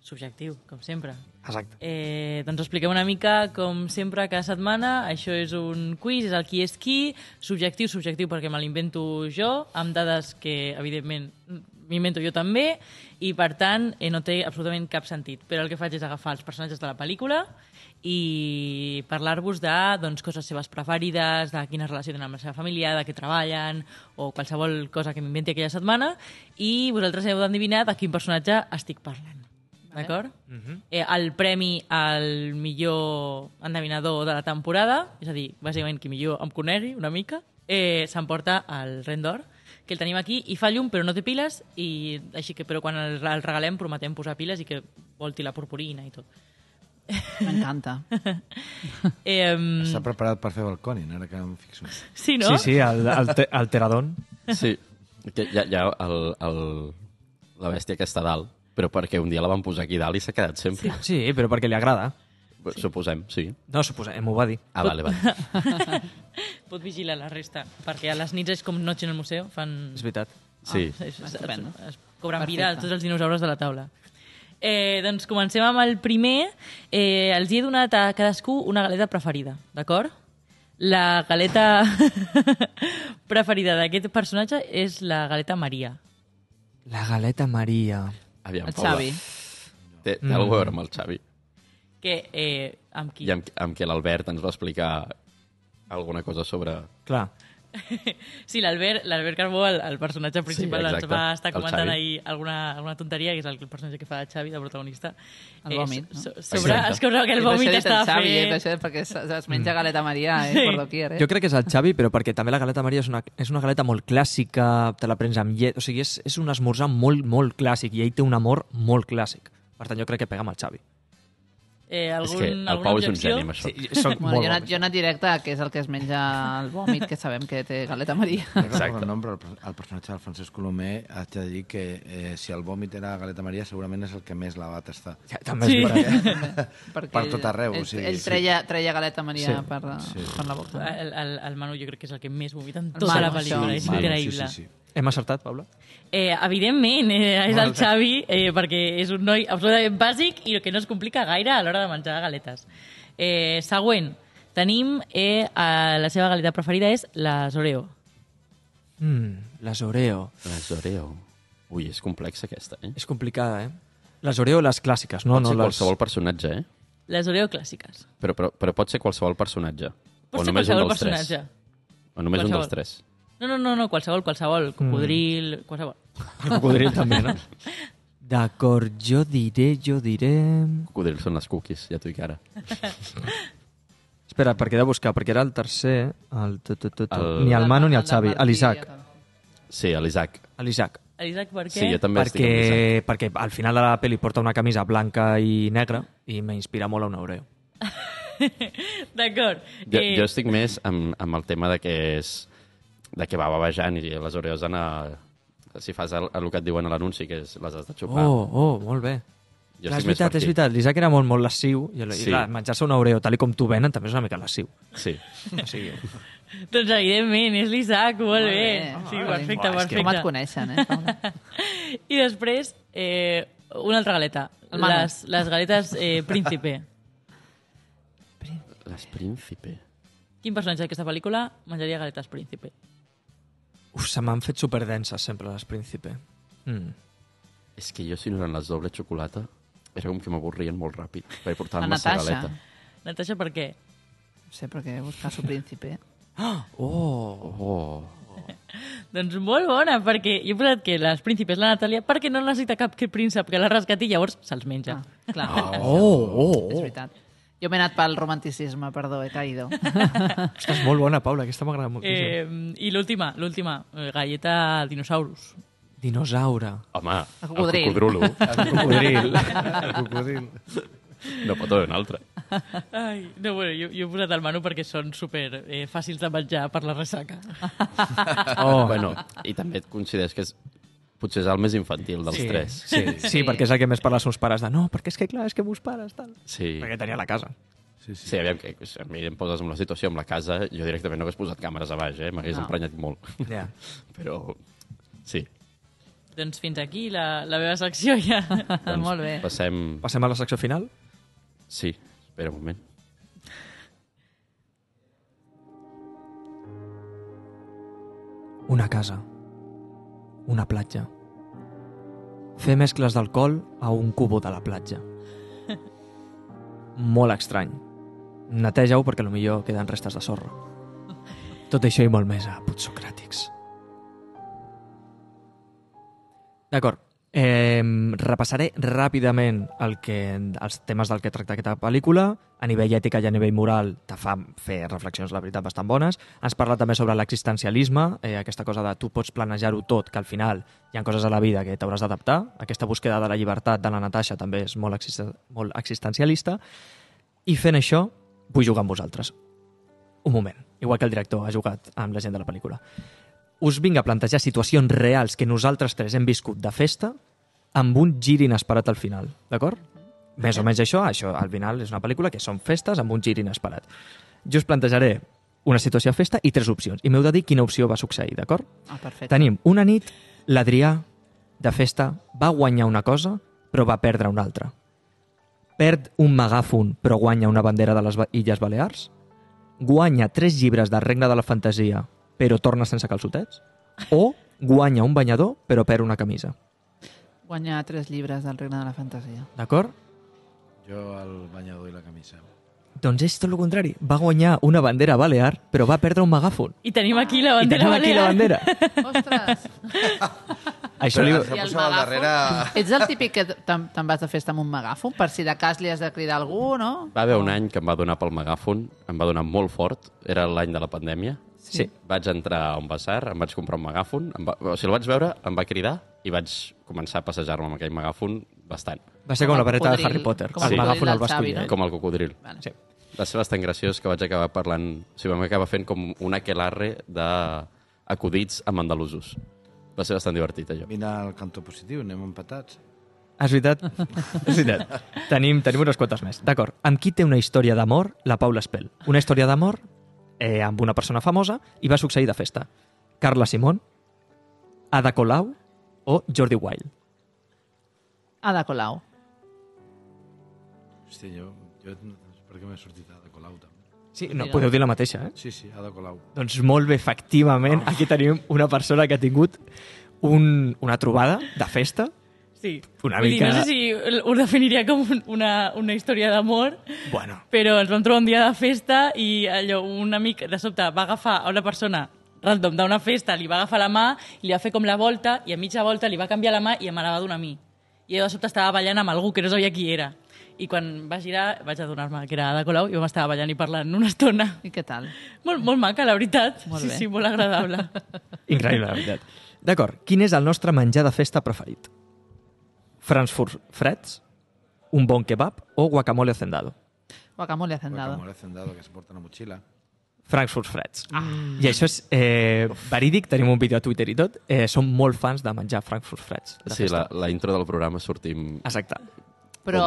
Subjectiu, com sempre. Exacte. Eh, doncs expliquem una mica, com sempre, cada setmana. Això és un quiz, és el qui és qui. Subjectiu, subjectiu, perquè me l'invento jo, amb dades que, evidentment, m'invento jo també, i, per tant, eh, no té absolutament cap sentit. Però el que faig és agafar els personatges de la pel·lícula i parlar-vos de doncs, coses seves preferides, de quina relació tenen amb la seva família, de què treballen, o qualsevol cosa que m'inventi aquella setmana, i vosaltres heu d'endevinar de quin personatge estic parlant. D'acord? eh, el premi al millor endevinador de la temporada, és a dir, bàsicament qui millor em conegui una mica, eh, s'emporta el Ren d'Or, que el tenim aquí i fa llum però no té piles, i així que, però quan el, el regalem prometem posar piles i que volti la purpurina i tot. M'encanta. Eh, Està preparat per fer balcòning, ara que em fixo. sí, no? Sí, sí, el, el, te- el Teradon. Sí, que hi ha, hi ha el, el, la bèstia que està dalt, però perquè un dia la van posar aquí dalt i s'ha quedat sempre. Sí, però perquè li agrada. Sí. Suposem, sí. No, suposa, m'ho va dir. Ah, vale, vale. Pot vigilar la resta, perquè a les nits és com noche en el museu, fan... És veritat. Sí. Ah, és, és, Estupendo. es, es cobren Perfecte. vida tots els dinosaures de la taula. Eh, doncs comencem amb el primer. Eh, els hi he donat a cadascú una galeta preferida, d'acord? La galeta preferida d'aquest personatge és la galeta Maria. La galeta Maria. Aviam, El Paula. Xavi. Té, té mm. alguna cosa a veure amb el Xavi. Que, eh, amb qui? I amb, amb què l'Albert ens va explicar alguna cosa sobre... Clar. Sí, l'Albert l'Albert Carbó, el, el personatge principal, exacte. ens va estar El comentant ahir alguna, alguna tonteria, que és el personatge que fa Xavi, de protagonista. El vòmit, no? so, sobre, Exacte. és que que el Sí, vòmit estava el Xavi, eh, fent... això, perquè es, es menja galeta Maria, eh, Sí. por doquier, eh? Jo crec que és el Xavi, però perquè també la galeta Maria és una, és una galeta molt clàssica, te la prens amb llet, o sigui, és, és un esmorzar molt, molt clàssic i ell té un amor molt clàssic. Per tant, jo crec que pega amb el Xavi. Eh, És algun, que el alguna Pau és un geni amb això. Sí, soc Bueno, molt jo, he anat, jo he anat directe a què és el que es menja el vòmit, que sabem que té galeta Maria. Exacte. el nom, però el, per- el personatge del Francesc Colomer haig de dir que eh, si el vòmit era Galeta Maria segurament és el que més la va tastar. Ja, també Sí. és. Perquè Per ell- tot arreu, Ell, o sigui, ell sí. treia, treia galeta Maria Sí. per, per la boca. El, el, el Manu jo crec que és el que més vomita en tota Manu, la pel·lícula, això. és Manu, increïble. Sí, sí, sí. Hem acertat, Paula? Eh, evidentment, eh, és el Xavi, eh, perquè és un noi absolutament bàsic i que no es complica gaire a l'hora de menjar galetes. Eh, següent, tenim eh, a la seva galeta preferida és les Oreo. Mm, les Oreo. Les Oreo. Ui, és complexa aquesta, eh? És complicada, eh? Les Oreo, les clàssiques, no? Pot no ser les... qualsevol personatge, eh? Les Oreo clàssiques. Però, però, però pot ser qualsevol personatge. Pot o ser només un qualsevol dels personatge. tres. O només un Qualsevol. dels tres. No, no, no, no, qualsevol, qualsevol. Cocodril, qualsevol. El cocodril també, no? D'acord, jo diré, jo diré... Cocodril són les cookies, ja t'ho dic ara. Espera, perquè he de buscar, perquè era el tercer... El... tu, tu, tu, tu. El- Ni el Manu ni el Xavi, l'Isaac. Sí, a l'Isaac. L'Isaac. Isaac, per què? Sí, jo també estic amb Perquè, l'Isaac. perquè al final de la pel·li porta una camisa blanca i negra i m'inspira molt a un Oreo. D'acord. Jo, Eh, jo estic més amb, amb el tema de que és de que va babejant i les Oreos han a... Si fas el, el que et diuen a l'anunci, que és les has de xupar. Oh, oh, molt bé. Jo Clar, és veritat, és veritat. L'Isaac era molt, molt lasciu i, sí. Sí. i clar, menjar-se un Oreo tal i com t'ho venen també és una mica lasciu. Sí. O sigui, Doncs evidentment, és l'Isaac, molt, Molt bé. bé. Sí, Ah, perfecte, és que- Com et perfecte. coneixen, eh? I després, eh, una altra galeta. Les, les galetes eh, Príncipe. Les Príncipe. Quin personatge d'aquesta pel·lícula menjaria galetes Príncipe? Uf, se m'han fet superdenses sempre les Príncipe. Mm. És que jo, si no eren les doble xocolata, era com que m'avorrien molt ràpid, perquè portaven La massa Natasha. galeta. Natasha, per què? No sé, perquè buscar su príncipe. Oh, Oh, Doncs molt bona, perquè jo he posat que les príncipes la Natàlia perquè no necessita cap que príncep que la rescati i llavors se'ls menja. Ah, clar. oh, oh, És oh. veritat. Jo m'he anat pel romanticisme, perdó, he caído. Ostres, molt bona, Paula, aquesta m'agrada moltíssim. Eh, I l'última, l'última, eh, galleta dinosaurus. Dinosaure. home, El cocodril. el cocodrulo Cocodril. El cocodril. no pot haver un altre. Ai, no, bueno, jo, jo he posat el menú perquè són super eh, fàcils de menjar per la ressaca. Oh. Bueno, i també et consideres que és, potser és el més infantil dels sí, tres. Sí, sí, sí, perquè és el que més parla als seus pares de no, perquè és que clar, és que meus pares, tal. Sí. Perquè tenia la casa. Sí, sí. Sí, aviam, que si a mi em poses en la situació amb la casa, jo directament no hagués posat càmeres a baix, eh? M'hagués No. emprenyat molt. Ja. Però, sí. doncs fins aquí la, la meva secció ja. Doncs Molt bé. Passem... Passem a la secció final? Sí, espera un moment. Una casa. Una platja. Fer mescles d'alcohol a un cubo de la platja. Molt estrany. Neteja-ho perquè millor queden restes de sorra. Tot això i molt més a Putsocràtics. D'acord. Eh, repassaré ràpidament el que, els temes del que tracta aquesta pel·lícula. A nivell ètica i a nivell moral te fa fer reflexions, la veritat, bastant bones. Ens parla també sobre l'existencialisme, eh, aquesta cosa de tu pots planejar-ho tot, que al final hi ha coses a la vida que t'hauràs d'adaptar. Aquesta búsqueda de la llibertat de la Natasha també és molt, existen molt existencialista. I fent això, vull jugar amb vosaltres. Un moment, igual que el director ha jugat amb la gent de la pel·lícula us vinc a plantejar situacions reals que nosaltres tres hem viscut de festa amb un gir inesperat al final, d'acord? Més o menys això, això al final és una pel·lícula que són festes amb un gir inesperat. Jo us plantejaré una situació de festa i tres opcions, i m'heu de dir quina opció va succeir, d'acord? Ah, perfecte. Tenim una nit, l'Adrià, de festa, va guanyar una cosa, però va perdre una altra. Perd un megàfon, però guanya una bandera de les Illes Balears. Guanya tres llibres del Regne de la Fantasia, però torna sense calçotets. O guanya un banyador, però perd una camisa. Guanyar tres llibres del Regne de la Fantasia. D'acord? Jo el banyador i la camisa. Doncs és tot el contrari. Va guanyar una bandera balear, però va perdre un megàfon. I tenim aquí la I bandera tenim aquí la balear. bandera. Ostres! Això li... I el darrere... Ets el típic que te'n te'n vas de festa amb un megàfon per si de cas li has de cridar algú, no? Va haver un any que em va donar pel megàfon, em va donar molt fort, era l'any de la pandèmia. Sí. Vaig entrar a un bazar, em vaig comprar un megàfon, em va, o sigui, el vaig veure, em va cridar i vaig començar a passejar-me amb aquell megàfon bastant, Va ser Com com la vareta de Harry Potter. com El el megàfon cocodril el va del Xavi, escollir. no? ell. com el cocodril. Vale. Sí. Va ser bastant graciós que vaig acabar parlant... O sigui, vam acabar fent com un aquelarre d'acudits amb andalusos. Va ser bastant divertit, allò. Vine al cantó positiu, anem empatats. Ah, És veritat? és veritat. Tenim, tenim unes quantes més. D'acord. Amb qui té una història d'amor la Paula Espel? Una història d'amor eh, amb una persona famosa i va succeir de festa. Carla Simón, Ada Colau o Jordi Wild. Ada Colau. Hòstia, jo, jo no sé per què m'he sortit Ada Colau, també. Sí, no, podeu dir la mateixa, eh? Sí, sí, Ada Colau. Doncs molt bé, efectivament, aquí tenim una persona que ha tingut un, una trobada de festa Sí. Una Vull mica- dir, no sé si ho definiria com un- una, una història d'amor, Bueno, però ens vam trobar un dia de festa i allò, un amic de sobte va agafar a una persona random d'una festa, li va agafar la mà, li va fer com la volta i a mitja volta li va canviar la mà i me la va donar a mi. I jo de sobte estava ballant amb algú que no sabia qui era. I quan va girar vaig adonar-me que era Ada Colau i vam estar ballant i parlant una estona. I què tal? Molt, molt maca, la veritat. Molt sí, bé. sí, molt agradable. increïble, la veritat. D'acord, quin és el nostre menjar de festa preferit? Frankfurt freds, un bon kebab o guacamole hacendado? Guacamole hacendado. Guacamole hacendado que se porta en la mochila. Frankfurt freds. Ah. I això és eh, verídic, tenim un vídeo a Twitter i tot. Eh, som molt fans de menjar Frankfurt freds. Sí, la, la intro del programa sortim... Exacte. Però,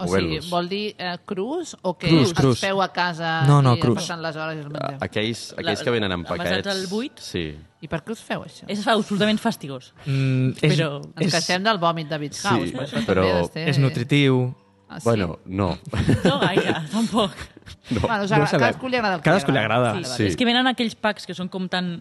o sigui, vol dir eh, crus o que Crus, els crus. feu a casa No, no, i crus. passen les hores i els mengeu? Aquells, aquells La- que venen en envasats paquets... al buit? Sí. I per què us feu això? És absolutament fastigós. Mm, és, Però Ens és, queixem del vòmit de Beach Sí, House, això però ser... és nutritiu. Ah, sí? Bueno, no. No gaire, tampoc. no. Bueno, no ho agrada, sabem. cadascú li agrada el que Cadascú li agrada. Vale. Sí. És que venen aquells packs que són com tan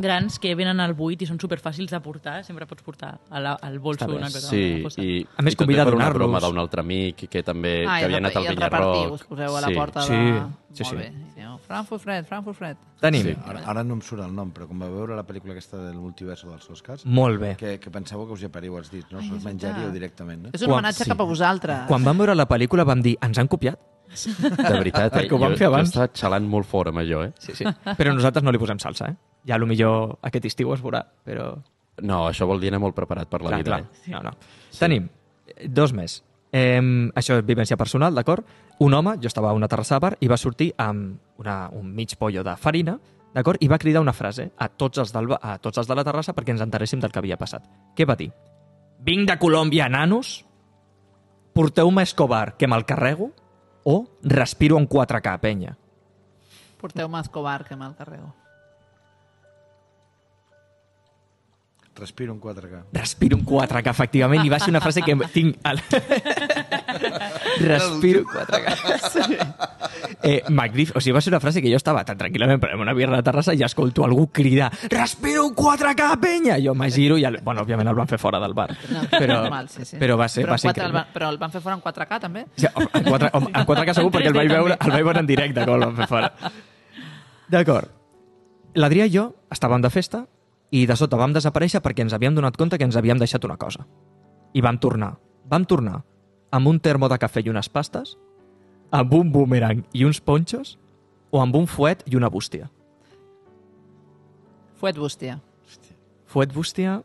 grans que venen al buit i són superfàcils de portar. Sempre pots portar a la, al bolso una cosa. Sí, una cosa. i, A més, i també convida a per una donar-los. broma d'un altre amic que també Ah, que havia anat al repartiu, us poseu a la Sí. porta Sí, de... sí, Molt sí. bé. Dieu, Frankfurt Fred, Frankfurt Fred. Tenim. Sí. Ara, ara no em surt el nom, però com va veure la pel·lícula aquesta del multiverso dels Oscars, Molt bé. que, que pensàveu que us hi apariu els dits, no? Ai, Us menjaríeu directament, no? És un Quan- homenatge sí. cap a vosaltres. Quan vam veure la pel·lícula vam dir, ens han copiat? De veritat, eh? Perquè ho vam jo, fer abans. Jo estava xalant molt fort amb allò, eh? Sí, sí. Però nosaltres no li posem salsa, eh? Ja, a lo millor aquest estiu es veurà, però... No, això vol dir anar molt preparat per la clar, vida. clar. Eh? No, no. Tenim eh, dos més. Eh, això és vivència personal, d'acord? Un home, jo estava a una terrassa de bar, i va sortir amb una, un mig pollo de farina, d'acord? I va cridar una frase a tots, els del, a tots els de la terrassa perquè ens enteréssim del que havia passat. Què va dir? Vinc de Colòmbia, nanos, porteu-me Escobar, que me'l carrego, o respiro en 4K, penya. Porteu-me Escobar, que me'l carrego. Respiro un 4K. Respiro un 4K, efectivament, i va ser una frase que tinc... Al... Respiro un 4K. Eh, magnífic. O sigui, va ser una frase que jo estava tan tranquil·lament prenent una birra a la terrassa i escolto algú cridar Respiro un 4K, penya! Jo me giro i, el... bueno, òbviament el van fer fora del bar. No, però, normal, sí, sí. però va ser, però, va ser en 4, el van, però el van fer fora en 4K, també? Sí, en 4, en 4K segur perquè el vaig veure, el vaig veure en directe com el van fer fora. D'acord. L'Adrià i jo estàvem de festa i de sota vam desaparèixer perquè ens havíem donat compte que ens havíem deixat una cosa. I vam tornar. Vam tornar amb un termo de cafè i unes pastes, amb un boomerang i uns ponxos, o amb un fuet i una bústia. Fuet bústia. Fuet, bústia...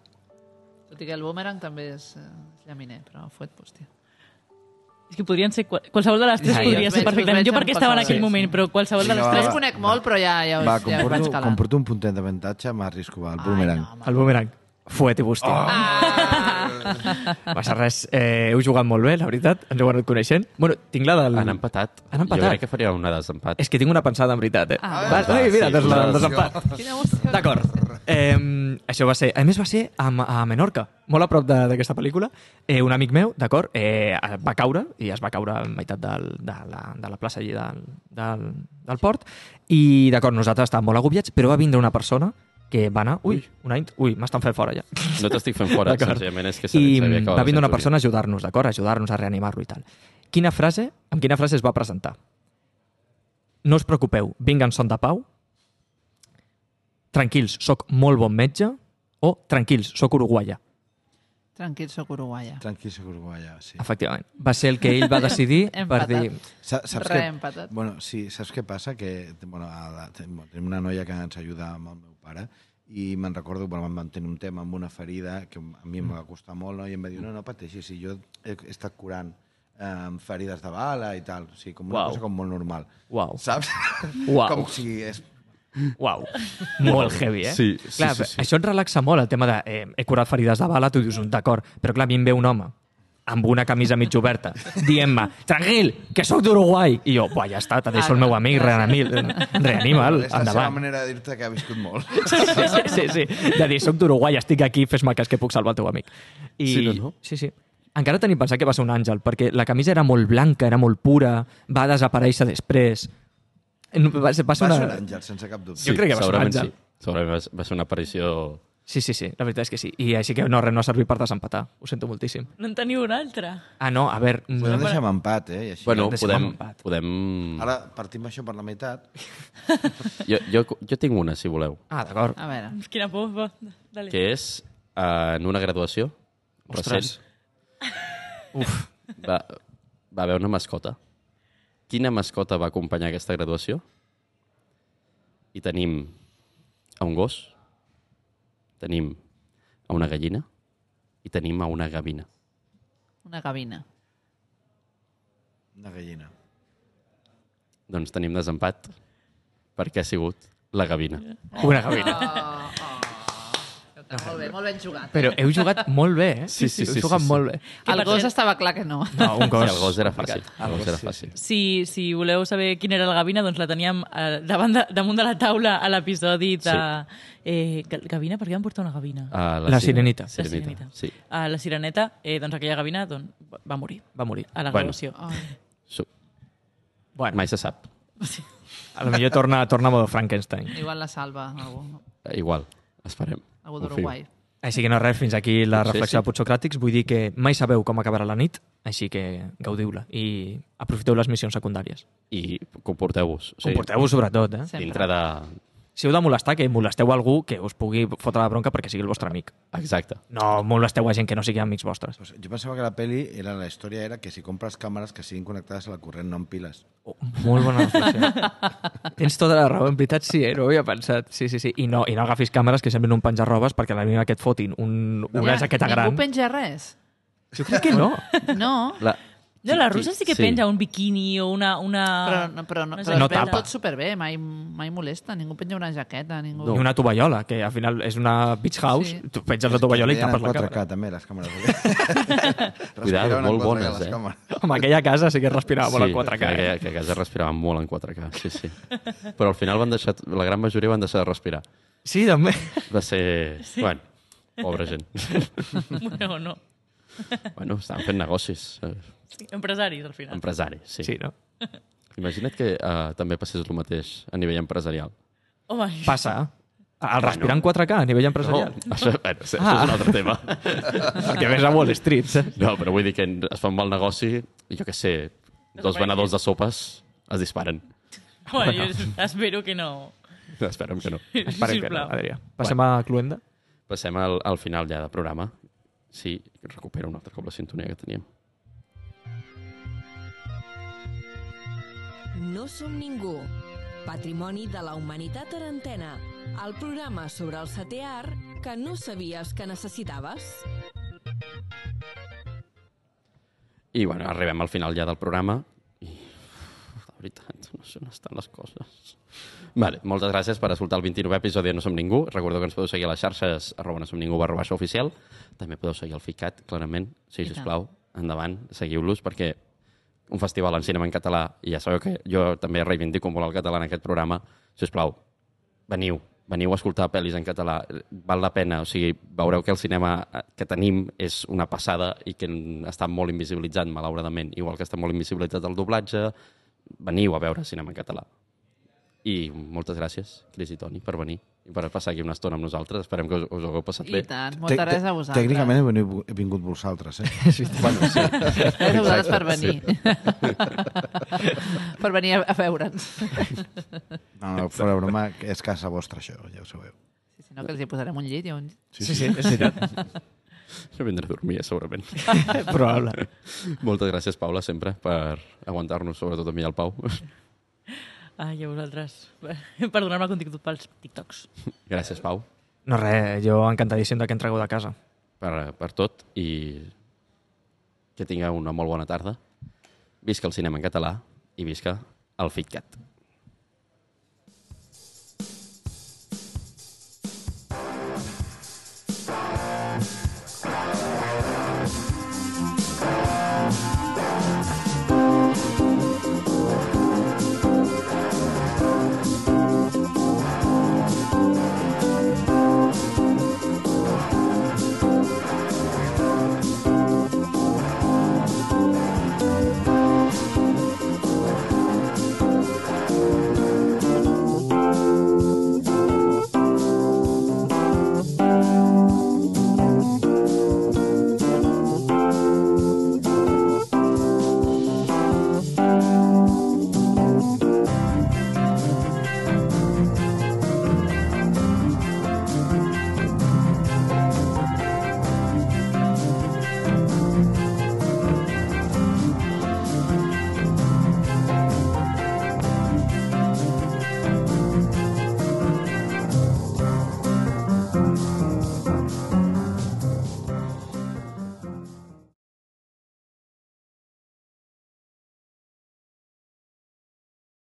Tot i que el boomerang també és, eh, és llaminer, però fuet bústia. És que podrien ser... qual- Qualsevol de les tres Ja, ja. podria ser perfectament. Jo perquè estava en aquell Sí, moment, sí. però qualsevol de les tres... els conec molt, però ja, ja, us, Va, ja com us vaig porto, calant. com porto un puntet d'avantatge, m'arrisco, va, el boomerang. Ai, no, El boomerang. Fuet i bústia. Ah! No passa res. Eh, heu jugat molt bé, la veritat. Ens heu anat coneixent. Bueno, tinc la del... Han empatat. Han empatat. Jo crec que faria una desempat. És que tinc una pensada, en veritat, eh? Ah. Va, ai, mira, sí, doncs la del desempat. D'acord. Eh, això va ser... A més, va ser a, a Menorca, molt a prop de- d'aquesta pel·lícula. Eh, un amic meu, d'acord, eh, va caure, i es va caure a meitat del, de, la, de la plaça allí del, del, del port, i, d'acord, nosaltres estàvem molt agobiats, però va vindre una persona que va anar... Ui, una int... Ui, m'estan fent fora ja. No t'estic fent fora, senzillament és que I que va vindre una persona a ajudar-nos, d'acord? A ajudar-nos a reanimar-lo i tal. Quina frase, amb quina frase es va presentar? No us preocupeu, vinc en son de pau. Tranquils, sóc molt bon metge. O tranquils, sóc uruguaia. Tranquil, soc uruguaia. Tranquil, sóc uruguaia, sí. Efectivament. Va ser el que ell va decidir per dir... Sa- Saps empatat. Bueno, sí, saps què passa? Que bueno, tenim una noia que ens ajuda amb el meu pare i me'n recordo, bueno, vam tenir un tema amb una ferida que a mi em va costar molt, no? i em va dir, no, no pateixis, si jo he, estat curant eh, amb ferides de bala i tal, o sigui, com una Uau. cosa com molt normal. Uau. Saps? Uau. Com si és... Uau. Molt heavy, eh? Sí, sí, clar, sí, sí. Això et relaxa molt, el tema de eh, he curat ferides de bala, tu dius, d'acord, però clar, a mi em ve un home amb una camisa mig oberta, dient-me, tranquil, que sóc d'Uruguai. I jo, buah, ja està, t'ha deixo el meu amic, reanima'l, reanima'l, és la seva endavant. manera de dir-te que ha viscut molt. Sí, sí, sí, sí. De dir, soc d'Uruguai, estic aquí, fes-me cas que puc salvar el teu amic. I, Sí, no, no? Sí, sí. Encara tenim pensat que va ser un àngel, perquè la camisa era molt blanca, era molt pura, va desaparèixer després. No, Va ser, va ser Va una... ser un àngel, sense cap dubte. Jo crec que va ser un àngel. Sí. Segurament va ser una aparició... Sí, sí, sí, la veritat és que sí. I així que no, res no ha servit per desempatar. Ho sento moltíssim. No en teniu una altra? Ah, no, a veure... Podem deixar amb empat, eh? I així. Bueno, podem... amb empat. podem... Ara partim això per la meitat. Jo, jo, jo tinc una, si voleu, Ah, d'acord. A veure, Quina por, va. Dale. que és eh, en una graduació Ostres. Uf. Va, va haver una mascota. Quina mascota va acompanyar aquesta graduació? I tenim a un gos, tenim a una gallina i tenim a una gavina. una cabina. Una gallina. Doncs tenim desempat perquè ha sigut la gavina. Una gavina. Molt bé, molt ben jugat. Però heu jugat molt bé, eh? Sí, sí, sí, Heu jugat sí, sí. molt bé. El per gos cert- estava clar que no. No, un Sí, gos. el gos era fàcil. El gos era fàcil. Si, si voleu saber quina era la gavina, doncs la teníem eh, davant de, damunt de la taula a l'episodi de... Eh, ga- gavina? Per què van portar una gavina? Uh, La sirenita. La sirenita. sirenita. Sí. A la sireneta, eh, doncs aquella gavina doncs, va morir Va morir. a la Bueno. graduació. Su- Bueno, Mai se sap. a lo millor torna, torna a modo Frankenstein. Igual la salva algú, Eh, Igual, esperem. Algú d'Uruguai. Així que no res, fins aquí la Potser reflexió sí. de Putsocràtics. Vull dir que mai sabeu com acabarà la nit, així que gaudiu-la i aprofiteu les missions secundàries. I comporteu-vos. O Comporteu-vos sobretot, eh? Sempre. Dintre de... Si heu de molestar, que molesteu algú que us pugui fotre la bronca perquè sigui el vostre amic. Exacte. No molesteu a gent que no sigui amics vostres. Pues jo pensava que la peli, era, la història era que si compres càmeres que siguin connectades a la corrent, no amb piles. Oh, molt bona reflexió. Tens tota la raó, en veritat sí, eh? no ho havia pensat. Sí, sí, sí. I no, i no agafis càmeres que semblin un penjarrobes perquè a la mínima que et fotin un, una jaqueta gran. Ningú penja res. Jo crec que no. No, La... No, la russa sí que Sí. penja un biquini o una... una... però, no, però, no, una però No tapa. tot superbé, mai, mai molesta. Ningú penja una jaqueta, ningú... Ni una tovallola, que al final és una beach house, Sí. tu penges la tovallola i tapes la 4K, càmera. també, les càmeres. Cuidado, Respiraven en molt 4K, bones, eh? Home, aquella casa sí que respirava molt sí, en 4K. Que, eh? que, que a casa respiraven molt en 4K, sí, sí. Però al final van deixar, la gran majoria van deixar de respirar. Sí, també. Va ser... Sí. Bueno, pobra gent. Bueno, no. Bueno, estaven fent negocis. eh, Sí, empresaris, al final. Empresaris, sí. Sí, no? Imagina't que uh, també passés el mateix a nivell empresarial. Home, Passa. El respirar en 4K a nivell empresarial. No, això, bueno, això Ah. és un altre tema. El que ves a Wall Street. saps? No, però vull dir que es fa un mal negoci i jo què sé, dos venedors de sopes es disparen. bueno, jo espero que no. Esperem Esperem que no. que no, Sisplau. Adrià. Passem a Cluenda. Passem al, al final ja del programa. Sí, recupera un altre cop la sintonia que teníem. No som ningú. Patrimoni de la humanitat en antena. El programa sobre el setè art que no sabies que necessitaves. I bueno, arribem al final ja del programa veritat, no sé on estan les coses. Vale, moltes gràcies per escoltar el 29è episodi de No Som Ningú. Recordo que ens podeu seguir a les xarxes arroba no som ningú barra baixa oficial. També podeu seguir el FICAT, clarament. Sí, I tant. sisplau, endavant, seguiu-los perquè un festival en cinema en català, i ja sabeu que jo també reivindico molt el català en aquest programa, si us plau, veniu, veniu a escoltar pel·lis en català, val la pena, o sigui, veureu que el cinema que tenim és una passada i que està molt invisibilitzat, malauradament, igual que està molt invisibilitzat el doblatge, veniu a veure cinema en català. I moltes gràcies, Cris i Toni, per venir i per passar aquí una estona amb nosaltres. Esperem que us, us ho hagueu passat I bé. tant, moltes gràcies a vosaltres. Tècnicament he vingut, he vingut vosaltres, eh? Bueno, sí. Gràcies a vosaltres per venir. per venir a, a veure'ns. No, no, fora broma, és casa vostra, això, ja ho sabeu. Sí, si no, que els hi posarem un llit i un... Sí, sí, és veritat. Jo vindré a dormir, segurament. Probable. Moltes gràcies, Paula, sempre, per aguantar-nos, sobretot a mi i al Pau. Ai, a vosaltres. Per donar-me contingut pels TikToks. Gràcies, Pau, No res, jo encantadíssim de que entregueu de casa. per, per tot i que tingueu una molt bona tarda. Visca el cinema en català i visca el FitCat.